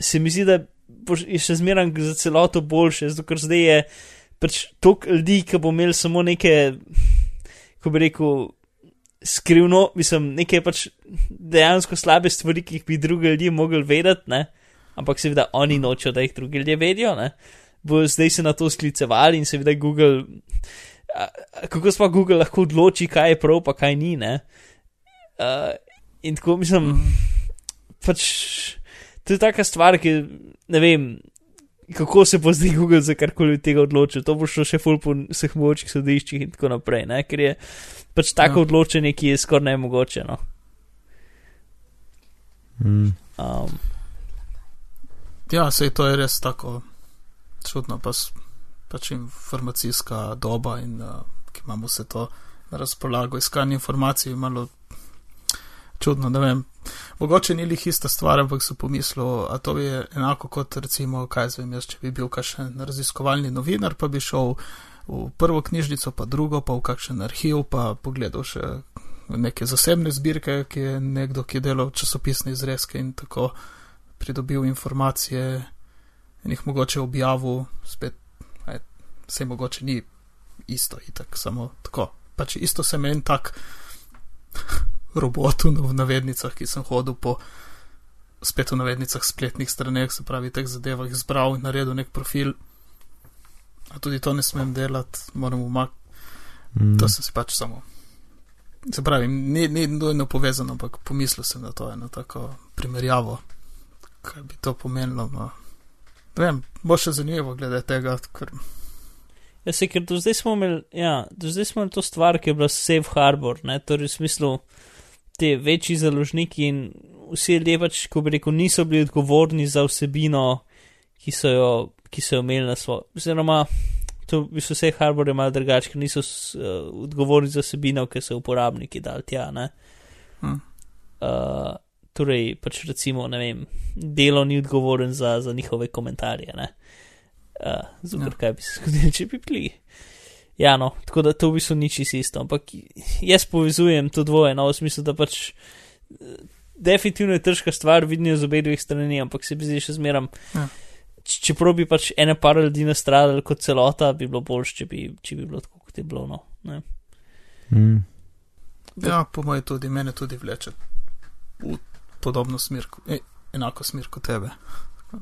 se mi zdi, da je še zmeraj za celoto boljše, zato ker zdaj je pač toliko ljudi, ki bo imel samo neke, ko bi rekel, skrivno, mislim, neke pač dejansko slabe stvari, ki jih bi drugi ljudje mogli vedeti, ne. Ampak seveda oni nočejo, da jih drugi ljudje vedijo, ne. Bo zdaj se na to sklicevali in seveda Google. a- a Kako pa Google lahko odloči, kaj je prav, pa kaj ni, ne? Uh, in tako mislim, pač to je taka stvar, ki ne vem, kako se bo zdaj Google za karkoli od tega odločil. To bo šlo še ful po vseh mogočih sodiščih in tako naprej, ne? ker je pač tako Ja. odločenje, ki je skoraj nemogoče. No? Mm. Um, Ja, sej to je res tako čudno, pa pač informacijska doba in uh, ki imamo vse to na razpolago, iskanje informacij je malo čudno, ne vem. Mogoče ni lih ista stvar, ampak sem pomislil, a to je enako kot recimo, kaj zvem jaz, če bi bil kakšen raziskovalni novinar, pa bi šel v prvo knjižnico, pa drugo, pa v kakšen arhiv, pa pogledal še neke zasebne zbirke, ki je nekdo, ki je delal časopisne izrezke in tako pridobil informacije in jih mogoče objavil, spet, aj, vse mogoče ni isto, itak, samo tako. Pač isto sem en tak robot v navednicah, ki sem hodil po spet v navednicah spletnih straneh, se pravi, teh zadevah izbral in naredil nek profil. A tudi to ne smem delati, moram umakniti. Mm. To sem si pač samo. Se pravi, ni, ni nujno povezano, ampak pomislil sem na to eno tako primerjavo, kaj bi to pomenilo. No. Vem, bo še zanimivo glede tega, ker Ja, se, ker do zdaj smo imeli, ja, do zdaj smo imeli to stvar, ki je bila safe harbor, ne, torej v smislu te večji založniki in vsi ljudje pač, ko bi rekel, niso bili odgovorni za vsebino, ki so jo, ki so jo imeli na svojo, oziroma to v bistvu safe harbor je malo drugače, ker niso uh, odgovorni za vsebino, ki so uporabniki dali tja, ne. Hm. Uh, torej, pač recimo, ne vem, delo ni odgovoren za, za njihove komentarje, ne. Uh, Zgor, Ja. kaj bi se zgodilo, če bi bili. Ja, no, tako da to v bistvu ni čisto isto, ampak jaz povezujem to dvoje, no, v smislu, da pač eh, definitivno je težka stvar, vidijo z obeh dveh strani, ampak se mi zdi še zmeram. Ja. Čeprav bi pač ene par ljudi nastradali kot celota, bi bilo boljše, če bi, če bi bilo tako, kot je bilo. No. Ne. Mm. Ja, po mojem tudi, mene tudi vleče v podobno smer, e, enako smer kot tebe. Da,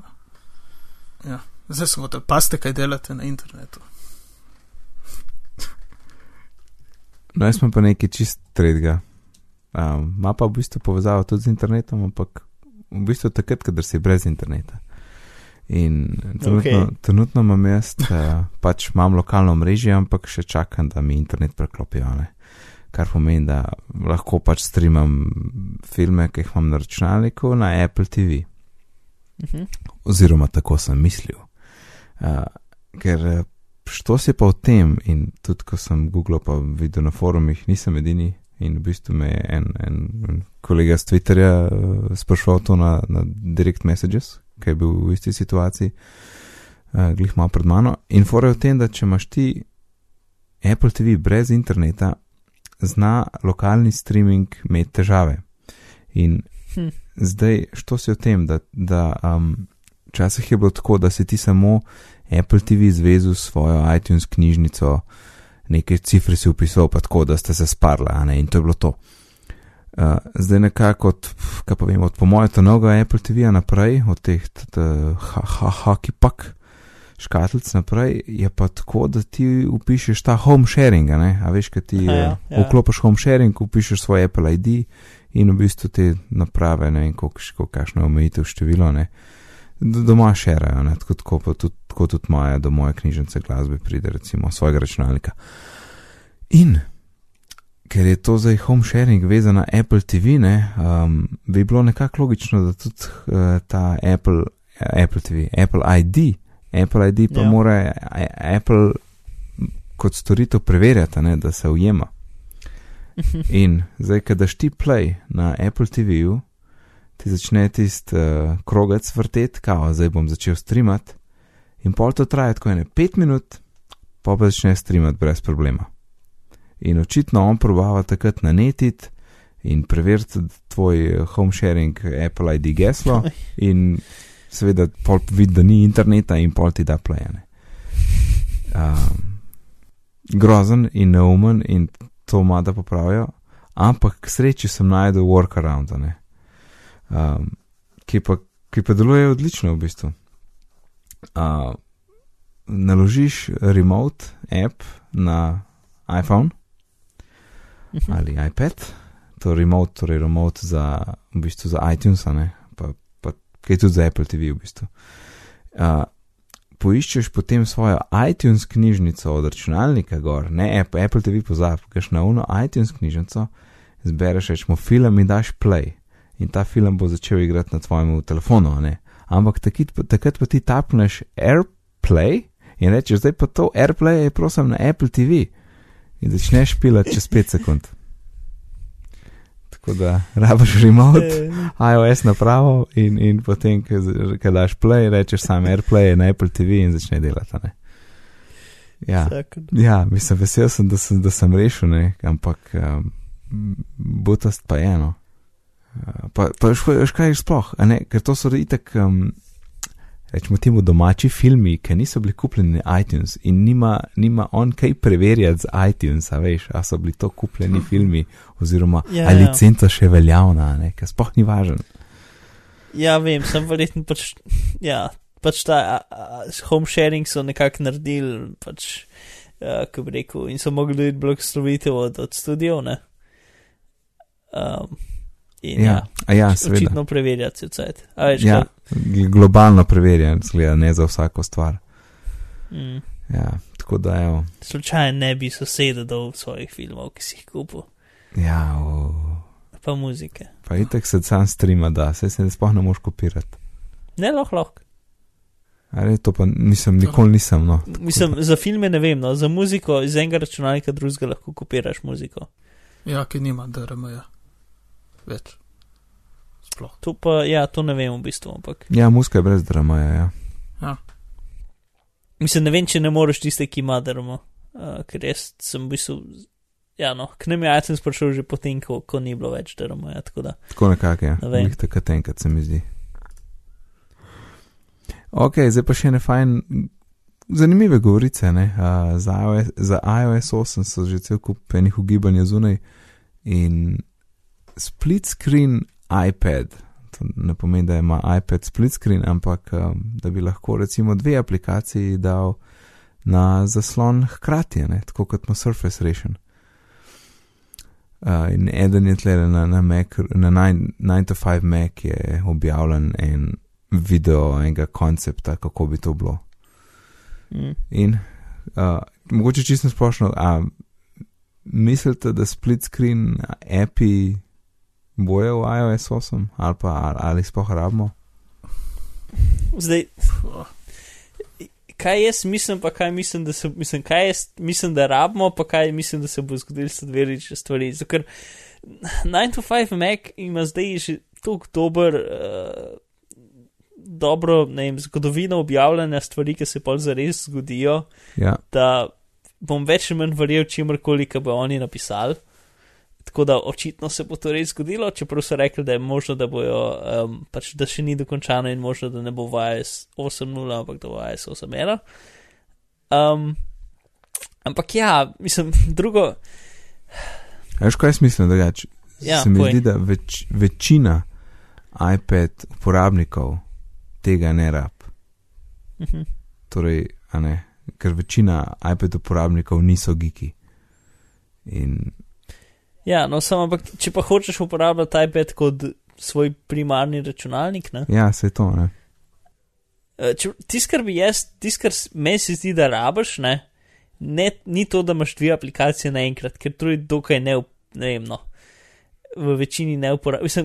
Ja. Zdaj smo gotovi, paste, kaj delate na internetu. No, jaz sem pa nekaj čist tretjega. Um, Ma pa v bistvu povezavo tudi z internetom, ampak v bistvu takrat, kadar si brez interneta. In trenutno, okay. trenutno imam jaz, uh, pač imam lokalno mrežje, ampak še čakam, da mi internet preklopijo. Ne? Kar pomeni, da lahko pač streamam filme, ki jih imam na računalniku, na Apple TV. Mhm. oziroma tako sem mislil. Uh, ker eh, što si pa o tem, in tudi ko sem Google pa videl na forumih, nisem edini. In v bistvu me je en, en, en kolega z Twitterja uh, sprašval to na, na direct messages, ki je bil v isti situaciji, uh, glih malo pred mano. In fora je v tem, da če imaš ti Apple TV brez interneta, zna lokalni streaming imeti težave. In Hm. Zdaj, što si o tem, da, da um, včasih je bilo tako, da si ti samo Apple TV zvezu s svojo iTunes knjižnico, neke cifre si upisal, pa tako, da ste se sparla, ne, in to je bilo to. Uh, zdaj nekako od, kaj pa vem, od po mojem to novega Apple TV-ja naprej, od teh hockey pak škatlic naprej, je pa tako, da ti upišeš ta home sharing, ne, a veš, kaj ti ja, ja, ja. vklopiš home sharing, upišeš svoj Apple ID in v bistvu te naprave, ne vem, kakšno omejitev število, ne, d- doma šerajo, ne, tako, tako, pa tudi, tako tudi moja, do moje knjižnice glasbe pride, recimo, svojega računalnika. In ker je to zdaj home sharing vezano na Apple TV, ne, um, bi bilo nekako logično, da tudi uh, ta Apple, Apple TV, Apple ID, Apple ID pa Ja. ja. mora Apple kot storitev preverjati, ne, da se ujema. In zdaj, ko daš ti play na Apple TV-ju, ti začne tisti uh, krogec vrteti, kao, zdaj bom začel streamati. In pol to traja tako ene 5 minut, pa pa začne streamati brez problema. In očitno on probava takrat nanetiti in preveriti tvoj eh, home sharing Apple ID geslo in seveda pol vidi, da ni interneta in pol ti da plejane. Um, grozen in neumen in to ima da popravijo, ampak k sreči sem najdel workaround, ne. Um, ki, pa, ki pa deluje odlično v bistvu. Uh, naložiš remote app na iPhone Mhm. ali iPad, to remote, torej remote za, v bistvu za iTunes, ne, pa, pa kaj tudi za Apple TV v bistvu. Uh, poiščeš potem svojo iTunes knjižnico od računalnika gor, ne Apple, Apple TV pozab, greš na uno iTunes knjižnico, zbereš rečemo film in daš play. In ta film bo začel igrati na tvojem telefonu, ne. Ampak takrat, pa- takrat pa ti tapneš AirPlay in rečeš, zdaj pa to AirPlay je prosim na Apple TV. In začneš pilati čez 5 sekund. Tako da rabiš remote. IOS napravo in, in potem, ko daš play, rečeš sam AirPlay na Apple TV in začne delati. Ne? Ja, zakon. ja, mislim, vesel sem, da sem, da sem rešil, ne? ampak um, butast pa je eno. Uh, pa pa veš, veš, kaj je sploh, ker to so itek, um, rečemo temu, domači filmi, ki niso bili kupljeni na iTunes in nima, nima on kaj preverjati z iTunes, a veš, a so bili to kupljeni filmi, oziroma Ja, ali ja. licenca še veljavna, ker sploh ni važen. Ja, vem, sem verjetno pač, ja, pač ta a, a, home sharing so nekako naredili, pač, a, kako bi rekel, in so mogli dobiti blagoslovitev od, od studiov, ne. Um, in ja, Ja, ja, seveda. očitno preverjati vse. A veš, Ja, globalno preverjen, zgleda, ne za vsako stvar. mm, Ja, tako da evo. slučajno ne bi soseda dal svojih filmov, ki si jih kupil, Ja, o, pa muzike. pa itek se sam streama, da se se sploh ne moš kopirati. Ne, lahko, lahko. Ali to pa nisem, nikoli nisem, no. Mislim, za filme ne vem, no, za muziko iz enega računalnika drugega lahko kopiraš muziko. Ja, ki nima DRM-ja. Več. Sploh. To pa, ja, to ne vem v bistvu, ampak. Ja, muska je brez drama, ja. ja. Mislim, ne vem, če ne moreš tiste, ki ima dermo, uh, ker jaz sem v bistvu. Ja, no, k nam je iTunes prišel že potem, ko, ko ni bilo več dermo. Ja, tako da. Tako nekako, ja. Ne vem. Takrat enkrat se mi zdi. Ok, zdaj pa še ne fajn, zanimive govorice, ne. Uh, za, iOS, za iOS 8 so že cel kup enih ugibanja zunaj in split screen iPad. To ne pomeni, da ima iPad split screen, ampak um, da bi lahko recimo dve aplikaciji dal na zaslon hkrati, ne, tako kot ima Surface rešen. Uh, in eden je tle na, na, Mac, na 9 to 5 Mac je objavljen en video enega koncepta, kako bi to bilo. Mm. In uh, mogoče čisto splošno, a mislite, da split screen api bojo v iOS 8 ali pa ali, ali sploh rabimo? Zdaj, kaj jaz mislim, pa kaj mislim, da se, mislim, kaj jaz mislim, da rabimo, pa kaj mislim, da se bo zgodilo, so dve različne stvari. Zato, ker 9 to 5 Mac ima zdaj že tako dober, uh, dobro, ne vem, zgodovino objavljanja stvari, ki se pol zares zgodijo, Ja, da bom več ali manj verjel čimrkoli, ki bo oni napisali. Tako da očitno se bo to res zgodilo, čeprav so rekli, da je možno, da bojo, um, pač da še ni dokončano in možno, da ne bo v IS 8.0, ampak da bo v IS 8.1. Um, ampak ja, mislim, drugo, veš, kaj jaz mislim drugače? Ja, Se mi povej. zdi, da več, večina iPad uporabnikov tega ne rab. mhm, Torej, a ne, ker večina iPad uporabnikov niso giki. In ja, no, samo, ampak če pa hočeš uporabljati iPad kot svoj primarni računalnik, ne. ja, se je to, ne. Če- Tisto, kar bi jaz, tisto, kar meni se zdi, da rabiš, ne, ne, ni to, da imaš dve aplikacije naenkrat, ker to je dokaj ne, ne vem, no, v večini ne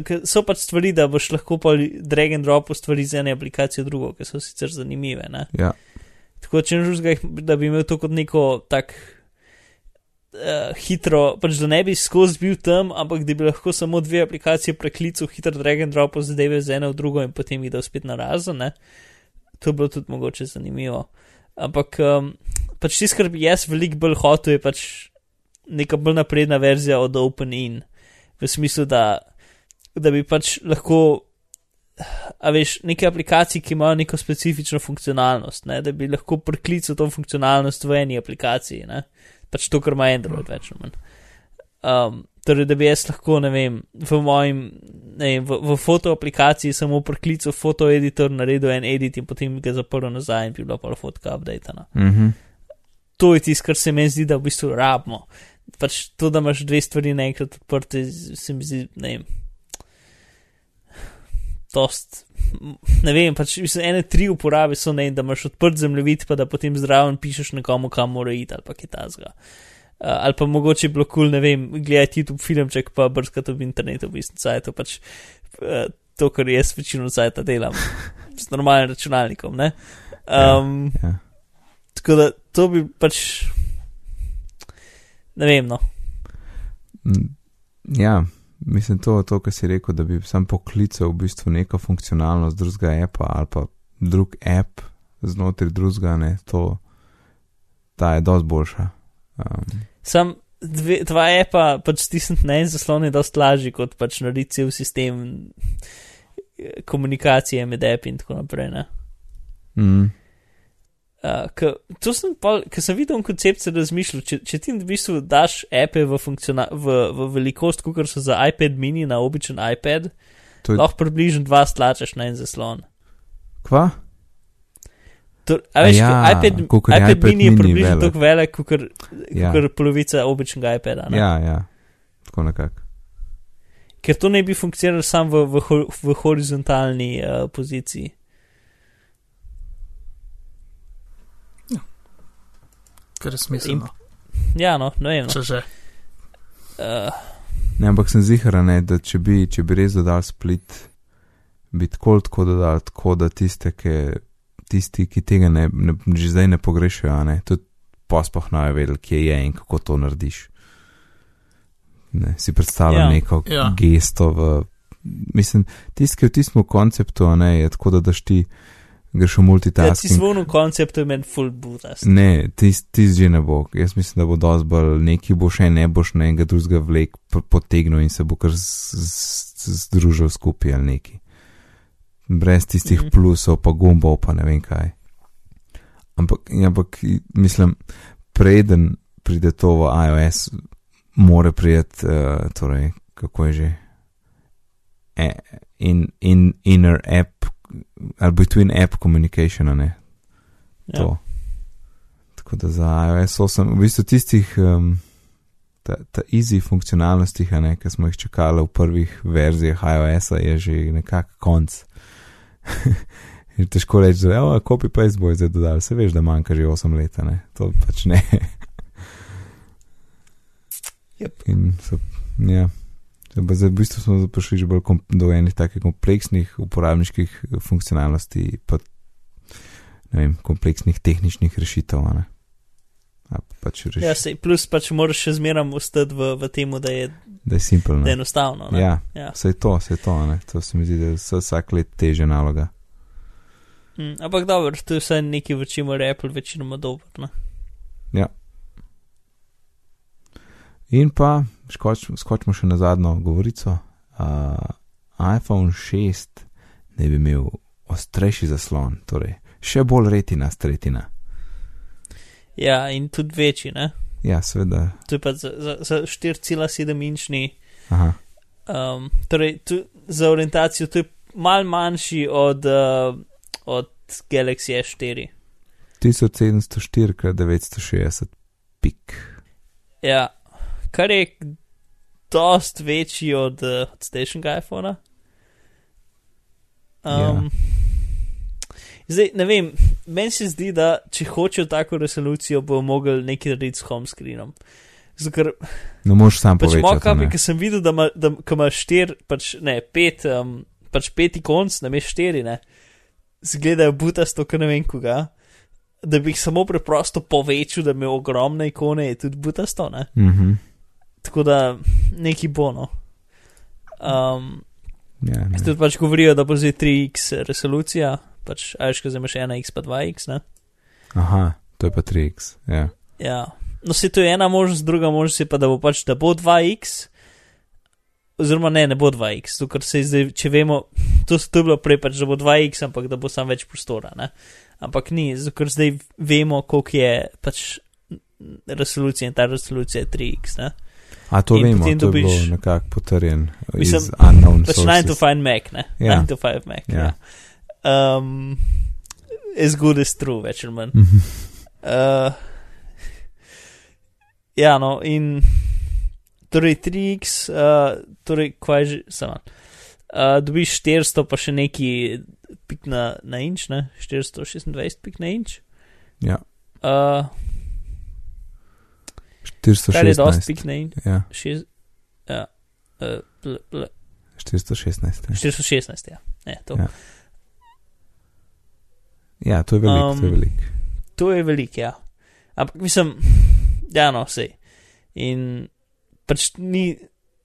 ker so pač stvari, da boš lahko pa drag and drop stvari z ene aplikacije v drugo, ki so sicer zanimive. Ne? Ja, Tako če ne žužga, da bi imel to kot neko tak uh, hitro, pač da ne bi skozi bil tam, ampak da bi lahko samo dve aplikacije preklical, hitro drag and drop zadeve z ene v drugo in potem videl spet na razen. To bi bilo tudi mogoče zanimivo. Ampak um, pač tisto, kar bi jaz veliko bolj hotel, je pač neka bolj napredna verzija od OpenIN. V smislu, da, da bi pač lahko, a veš, neke aplikacije, ki imajo neko specifično funkcionalnost, ne? da bi lahko priklical to funkcionalnost v eni aplikaciji, ne? Pač to, kar ima Android več ali manj. Um, torej, da bi jaz lahko, ne vem, v mojem, ne vem, v, v foto aplikaciji samo priklical foto editor, naredil en edit in potem ga zaprl nazaj in bi bila pa fotka updatena. mhm. To je tisto, kar se meni zdi, da v bistvu rabimo. Pač to, da imaš dve stvari naenkrat odprte, se mi zdi, ne vem. Dost, ne vem, pač mislim, ene tri uporabe so ne, da imaš odprt zemljevid, pa da potem zraven pišeš nekomu, kam mora iti ali pa kaj tasga. Uh, ali pa mogoče je bilo kul, cool, ne vem, gledati YouTube filmček, pa brskati v internetu, v bistvu, saj to pač uh, to, kar jaz večino sajta delam s normalnim računalnikom, ne. Um, ja. Tako da to bi pač. Ne vem, no. Ja, mislim, to, to kar si rekel, da bi sam poklical v bistvu neko funkcionalnost drugega appa ali pa drug app znotraj drugega, ne, to, ta je dosti boljša. Um, Sam dve, dva epa, pač stisniti na en zaslon je dosti lažji, kot pač narediti cel sistem eh, komunikacije med api in tako naprej. Ne? mm, Uh, ke, to sem pa, ker sem videl koncept, se razmišljal, če, če ti v bistvu daš ape v, v, v velikost, kot so za iPad mini na običajen iPad, to je, lahko približno dva stlačeš na en zaslon. kva? To, a veš, ja, ja, iPad, iPad, iPad mini je približno tako velik, kot Ja. ja. polovica običajnega iPada. Ne? Ja, ja, tako nekako. Ker to ne bi funkcioniralo samo v, v, v horizontalni uh, poziciji. Je smiselno. Ja, no, ne vem. No. Če že. Uh, Ne, ampak sem zihar, ne, da če bi, če bi res dodal split, bi tako tako dodal, tako da tiste, ki, tisti, ki tega ne, ne, že zdaj ne pogrešajo, a ne, tudi pospoh ne vedeli, kje je in kako to narediš. Ne, si predstavljam Ja. neko Ja. gesto v. Mislim, tisti, ki v tistem konceptu, a ne, je tako, da daš ti greš v Ja, ti multitasking. zvonu koncept je meni full butast. Ne, tisti tis že ne bo. Jaz mislim, da bo dosti bolj neki bo še ne boš na enega drugega vlek potegnil in se bo kar združil skupaj ali neki. Brez tistih Mhm. plusov, pa gumbov, pa ne vem kaj. Ampak, ampak mislim, preden pride to v iOS, mora priti, uh, torej, kako je že, e, in, in, inner app, ali between app communication, ne, Ja. to. Tako da za iOS 8, v bistvu tistih, um, ta, ta easy funkcionalnostih, ne, ki smo jih čakali v prvih verzijah iOS-a, je že nekako konc. Je težko reči, da je copy paste boj zdaj dodal, se veš, da manjka že 8 let, ne, to pač ne. Yep. In so, ja. Pa zdaj v bistvu smo prišli že bolj do enih takih kompleksnih uporabniških eh, funkcionalnosti, pa ne vem, kompleksnih tehničnih rešitev, a ne. A pač reš, Ja, sej, plus pač moraš še zmeraj ostati v, v tem, da je, da je simpel. da je Ne? enostavno. Ne? Ja, Ja. vse to, vse to, a ne. To se mi zdi, da je vsak let teže naloga. Mm, ampak dobro, to je vsaj nekaj, v čemer je Apple večinoma dober. Ne? In pa skoč, skočimo še na zadnjo govorico. Uh, iPhone 6 ne bi imel ostrejši zaslon, torej še bolj retina, stretina. Ja, in tudi večji. Ne? Ja, seveda. To je pa za, za, za 4,7 inčni. Aha, Um, torej, tu, za orientacijo to je mal manjši od, uh, od Galaxy S4. 1704 x 960 pik. Ja, kar je dost večji od, uh, od stationega iPhona. Um, Zdaj, ne vem, meni se zdi, da če hočejo tako resolucijo, bo mogel nekaj narediti s home screenom. Zato, ker Ne moreš sam pač povečati. ne. ki sem videl, da ima, da, ko ima štir, pač ne, pet, um, pač peti konc, na mest štiri, ne, zgledajo butasto, ko ne vem koga. Da bi jih samo preprosto povečal, da ima ogromne ikone, je tudi butasto, ne. Mhm. Tako da neki bono. Um, Ja, ne. tudi pač govorijo, da bo zdaj 3x resolucija, pač ajš, ko zdaj imaš 1x pa 2x, ne. Aha, to je pa 3x. Ja. Ja, no se to je ena možnost, druga možnost je pa, da bo pač, da bo 2x, oziroma ne, ne bo 2x, to, ker se zdaj, če vemo, to, to je bilo prej pač, da bo 2x, ampak da bo sam več prostora, ne. Ampak ni, zato ker zdaj vemo, koliko je pač resolucija in ta resolucija je 3x, ne. A to vemo, potem to je bilo dobiš- nekako potrjen Mislim, unknown Pač sources. 9 to 5 Mac, ne. Ja. 9 to 5 Mac, Ja. ja. Um, as good as true, več ali manj. Mhm. Uh, ja, no, in torej 3x, uh, torej kaj je že, samo. Uh, dobiš 400, pa še neki pik na, na inč, ne? 426 pik na inč. Ja, Uh, kar je dosti 416. pik na inč. Ja, Šest, ja, uh, bl, bl, 416. Ja. 416, ja. Ne, to. Ja. ja, to je veliko, um, to je Um, veliko. To je veliko, ja. Ampak mislim, ja, no, vse. In pač ni,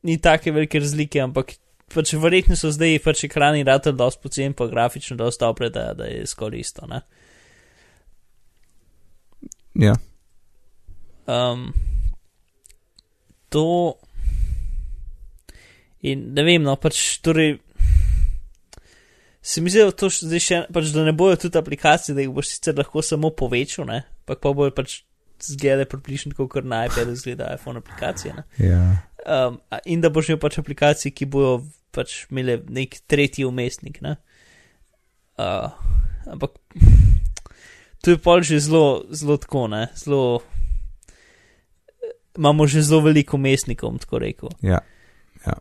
ni take velike razlike, ampak pač verjetno so zdaj pač ekrani ratelj dosti pocen, pa grafično dosti dobre, da, da je skoraj isto. Ne? Ja, Um, to. In ne vem, no, pač torej. Se mi zdi, da to zdaj še, pač, da ne bojo tudi aplikacije, da jih boš sicer lahko samo povečal, ne, ampak pa bojo pač zglede približno tako, kot na iPadu zgleda iPhone aplikacije. Ne. ja. Um, in da boš imel pač aplikacije, ki bojo pač imele nek tretji umestnik. Ne. Uh, ampak to je pol že zelo, zelo tako, ne, zelo. Imamo že zelo veliko umestnikov, tako rekel. Ja, ja.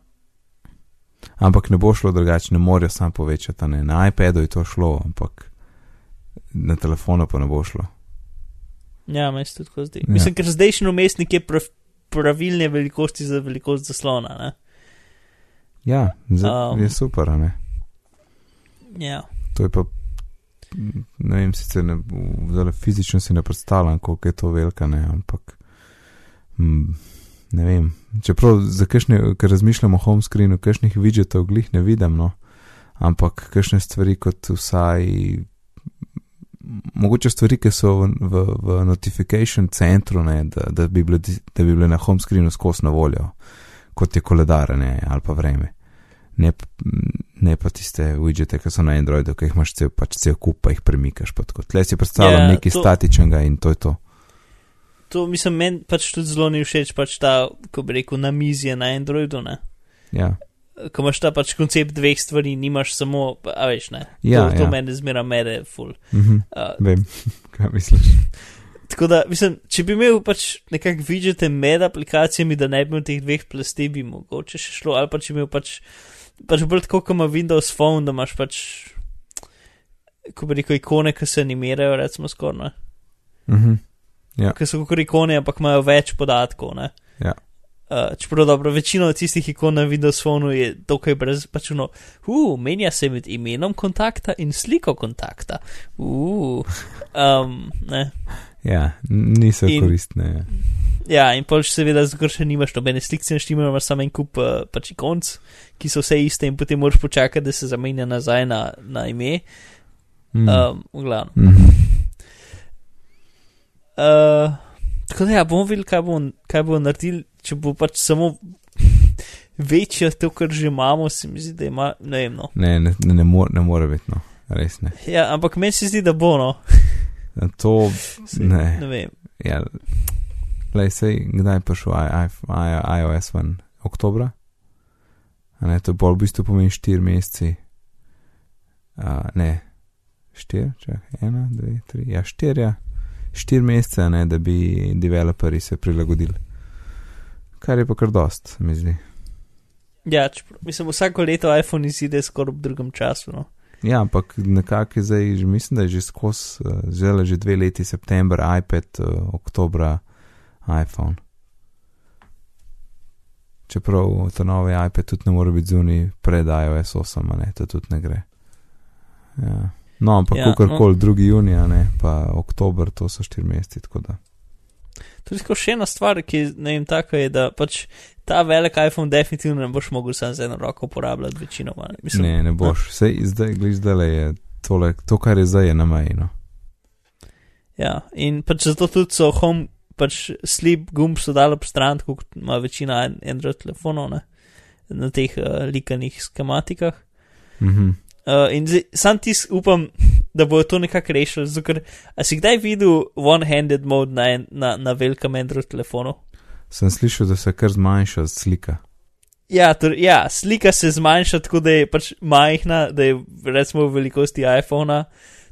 Ampak ne bo šlo drugače, ne morajo sam povečati. Ne. Na iPadu je to šlo, ampak na telefonu pa ne bo šlo. Ja, meni se tudi tako zdi. Ja. Mislim, ker zdajšnji umestnik je prav, pravilne velikosti za velikost zaslona. Ne? Ja, z, um, je super, a ne. Ja. To je pa, ne vem, sicer ne, fizično si ne predstavljam, koliko je to velika, ne, ampak ne vem. Čeprav za kakšne, ker razmišljamo o home screenu, kakšnih widgetov glih ne vidim, no, ampak kakšne stvari kot vsaj mogoče stvari, ki so v, v, v notification centru, ne, da, da, bi bile, da bi bile na home screenu skozi na voljo, kot je koledar ne, ali pa vreme. Ne, ne pa tiste widgete, ki so na Androidu, ki jih imaš cel, pač cel kup, pa jih premikaš. Tle si predstavljam Ja, nekaj to- statičnega in to je to. To mislim, meni pač tudi zelo ni všeč, pač ta, ko bi rekel, namizje na Androidu, ne. Ja, Ko imaš ta pač koncept dveh stvari, nimaš samo, a veš, ne. Ja, to, to ja. mene zmera mere ful. mhm, Uh, vem, kaj misliš. tako da, mislim, če bi imel pač nekak vidžete med aplikacijami, da ne bi imel teh dveh plasti, bi mogoče še šlo, ali pa če bi imel pač, pač bolj tako, kot ima Windows Phone, da imaš pač, ko bi rekel, ikone, ki se animirajo, recimo skoraj, ne. Mhm. Ja. Ki so kot ikone, ampak imajo več podatkov, ne. Ja. Uh, čeprav dobro, večina od tistih ikon na Windows Phone je dokaj brez pačuno. Uh, menja se med imenom kontakta in sliko kontakta. Uh, um, ne. Ja, niso In- koristne. Ja. Ja, in pol seveda zgor še nimaš nobene slike, naštimaš imaš samo en kup uh, pač ikonc, ki so vse iste in potem moraš počakati, da se zamenja nazaj na, na ime. Mm. Um, v glavnem. Mhm. Uh, tako da ja, bomo videli, kaj bo, kaj bo naredili, če bo pač samo večje to, kar že imamo, se mi zdi, da ima, ne vem, no. Ne, ne, ne, ne, more, ne more biti, no, res ne. Ja, ampak meni se zdi, da bo, no. To, ne. Ne vem. Ja, lej, sej, kdaj je prišel I, I, I, iOS ven? Oktobra? A ne, to bolj v bistvu pomeni 4 meseci. Uh, ne, 4, čakaj, 1, 2, 3, ja, 4, ja. 4 mesece, ne, da bi developerji se prilagodili. Kar je pa kar dost, mi zdi. Ja, čeprav, mislim, vsako leto iPhone izide skoraj v drugem času, no. Ja, ampak nekako je zdaj, mislim, da je že skozi, uh, zdaj že dve leti, september, iPad, uh, oktobra, iPhone. Čeprav ta novi iPad tudi ne more biti zunaj pred iOS 8, a ne, to tudi ne gre. Ja. No, ampak Ja, ja, kakorkoli, 2. junija, ne, pa oktober, to so 4 meseci, tako da. Tudi tako še ena stvar, ki ne vem, taka je, da pač ta velik iPhone definitivno ne boš mogel sam z eno roko uporabljati večinoma. ne. Mislim, Ne, ne boš, vse zdaj, glej, zdaj je tole, to, kar je zdaj, je na meji, no. Ja, in pač zato tudi so home, pač sleep gumb so dali ob stran, tako kot ima večina an- Android telefonov, ne, na teh uh, likanih skematikah. Mhm. Uh, in zdaj, sam ti upam, da bojo to nekako rešili, ker, a si kdaj videl one-handed mode na, en- na, na velikem Android telefonu? Sem slišal, da se kar zmanjša slika. Ja, torej, ja, slika se zmanjša tako, da je pač majhna, da je recimo v velikosti iPhona.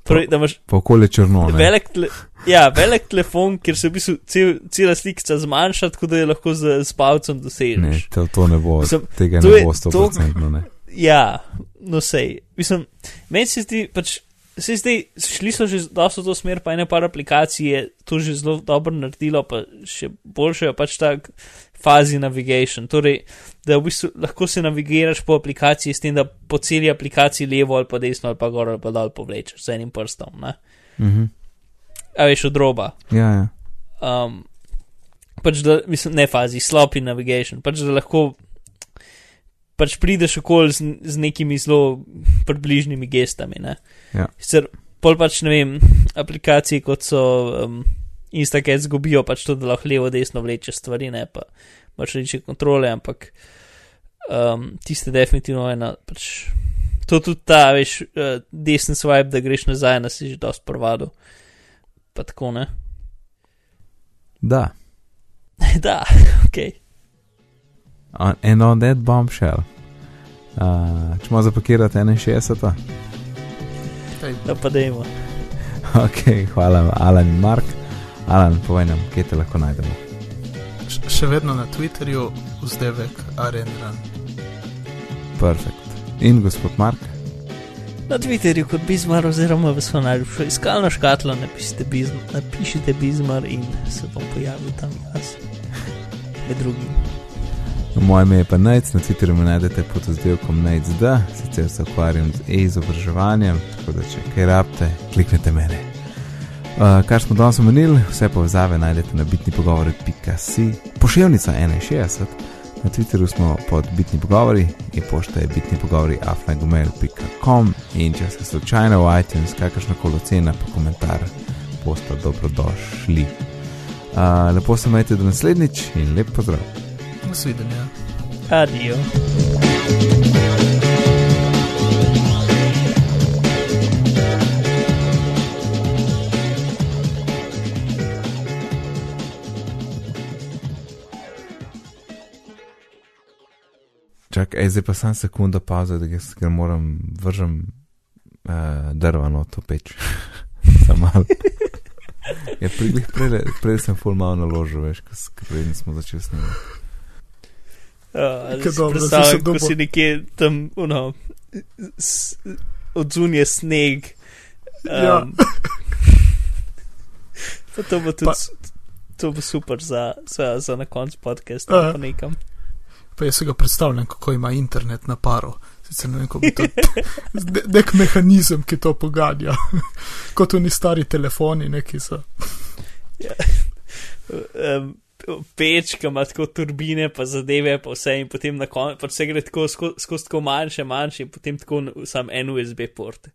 Torej, da imaš Pa okolje črno, ne. velik, tele, ja, velik telefon, kjer se v bistvu cel, cela slika zmanjša, tako da je lahko z, z palcem Ne, dosežeš. to, to ne bo, Mislim, tega to ne je bo to- 100%. Ne. Ja, no sej. Mislim, meni se zdi, pač, se zdi, šli so že dosto v to smer, pa ene par aplikacij je to že zelo dobro naredilo, pa še boljše je pač ta fazi navigation. Torej, da v bistvu lahko se navigiraš po aplikaciji s tem, da po celi aplikaciji levo ali pa desno ali pa gor ali pa dol povlečeš z enim prstom, ne? Mhm. A veš, od roba. Ja, ja. Um, pač da, mislim, ne fazi, sloppy navigation, pač da lahko pač prideš okoli z, z nekimi zelo približnimi gestami. Ne? Ja. Sicer pol pač ne vem, aplikacije kot so um, Instagram zgubijo pač to, da lahko levo, desno vlečeš stvari, ne pa imaš reči kontrole, ampak um, tiste definitivno ena pač. To tudi ta, veš, uh, desen swipe, da greš nazaj, nas si že dosti prvado. Pa tako ne. Da. da, ok. On, and on that bombshell. Uh, če malo zapakirati 61. Da pa dajmo. Ok, hvala, Alan in Mark. Alan, povej nam, kje te lahko najdemo. Š še vedno na Twitterju, vzdevek Arendran. Perfekt. In gospod Mark, Na Twitterju kot Bizmar oziroma v svojo najljubšo iskalno škatlo napišite, bizm, napišite Bizmar in se bom pojavil tam jaz. Med drugim. Moje ime je pa Nec, na Twitterju me najdete pod oddelkom NECD, sicer se ukvarjam z e-izobraževanjem, tako da če kaj rabite, kliknite mene. Uh, kar smo danes omenili, vse povezave najdete na bitni pogovori.si, pošiljnica 61 Na Twitterju smo pod bitni pogovori, e-pošta je bitni pogovori afnagmail.com in če ste slučajno v iTunes, kakršna koli ocena pa komentar, posta dobrodošli. Uh, lepo se majte do naslednjič in lep pozdrav. Nasvidenja. Adijo. Čakaj, ej, zdaj pa sam sekunda pauza, da ga, ga moram vržem uh, drva no to peč. Sam malo. Ja, prej, prej, prej sem full malo naložil, veš, ko prej nismo začeli snemati. Uh, Kaj dobro, da si se Predstavljam, ko dobil. si nekje tam, uno, s- od zunije sneg. Um, Ja. pa to bo tudi, Pa- to bo super za, za, za na koncu podcasta, Aha. pa nekam. Pa jaz si ga predstavljam, kako ima internet na paro. Sicer ne vem, kako bi to. ne- Nek mehanizem, ki to poganja. Kot oni stari telefoni, neki so. Um, peč, ki ima tako turbine, pa zadeve, pa vse in potem na koncu, pa vse gre tako skozi sko tako manjše, manjše, in potem tako n- sam en USB port.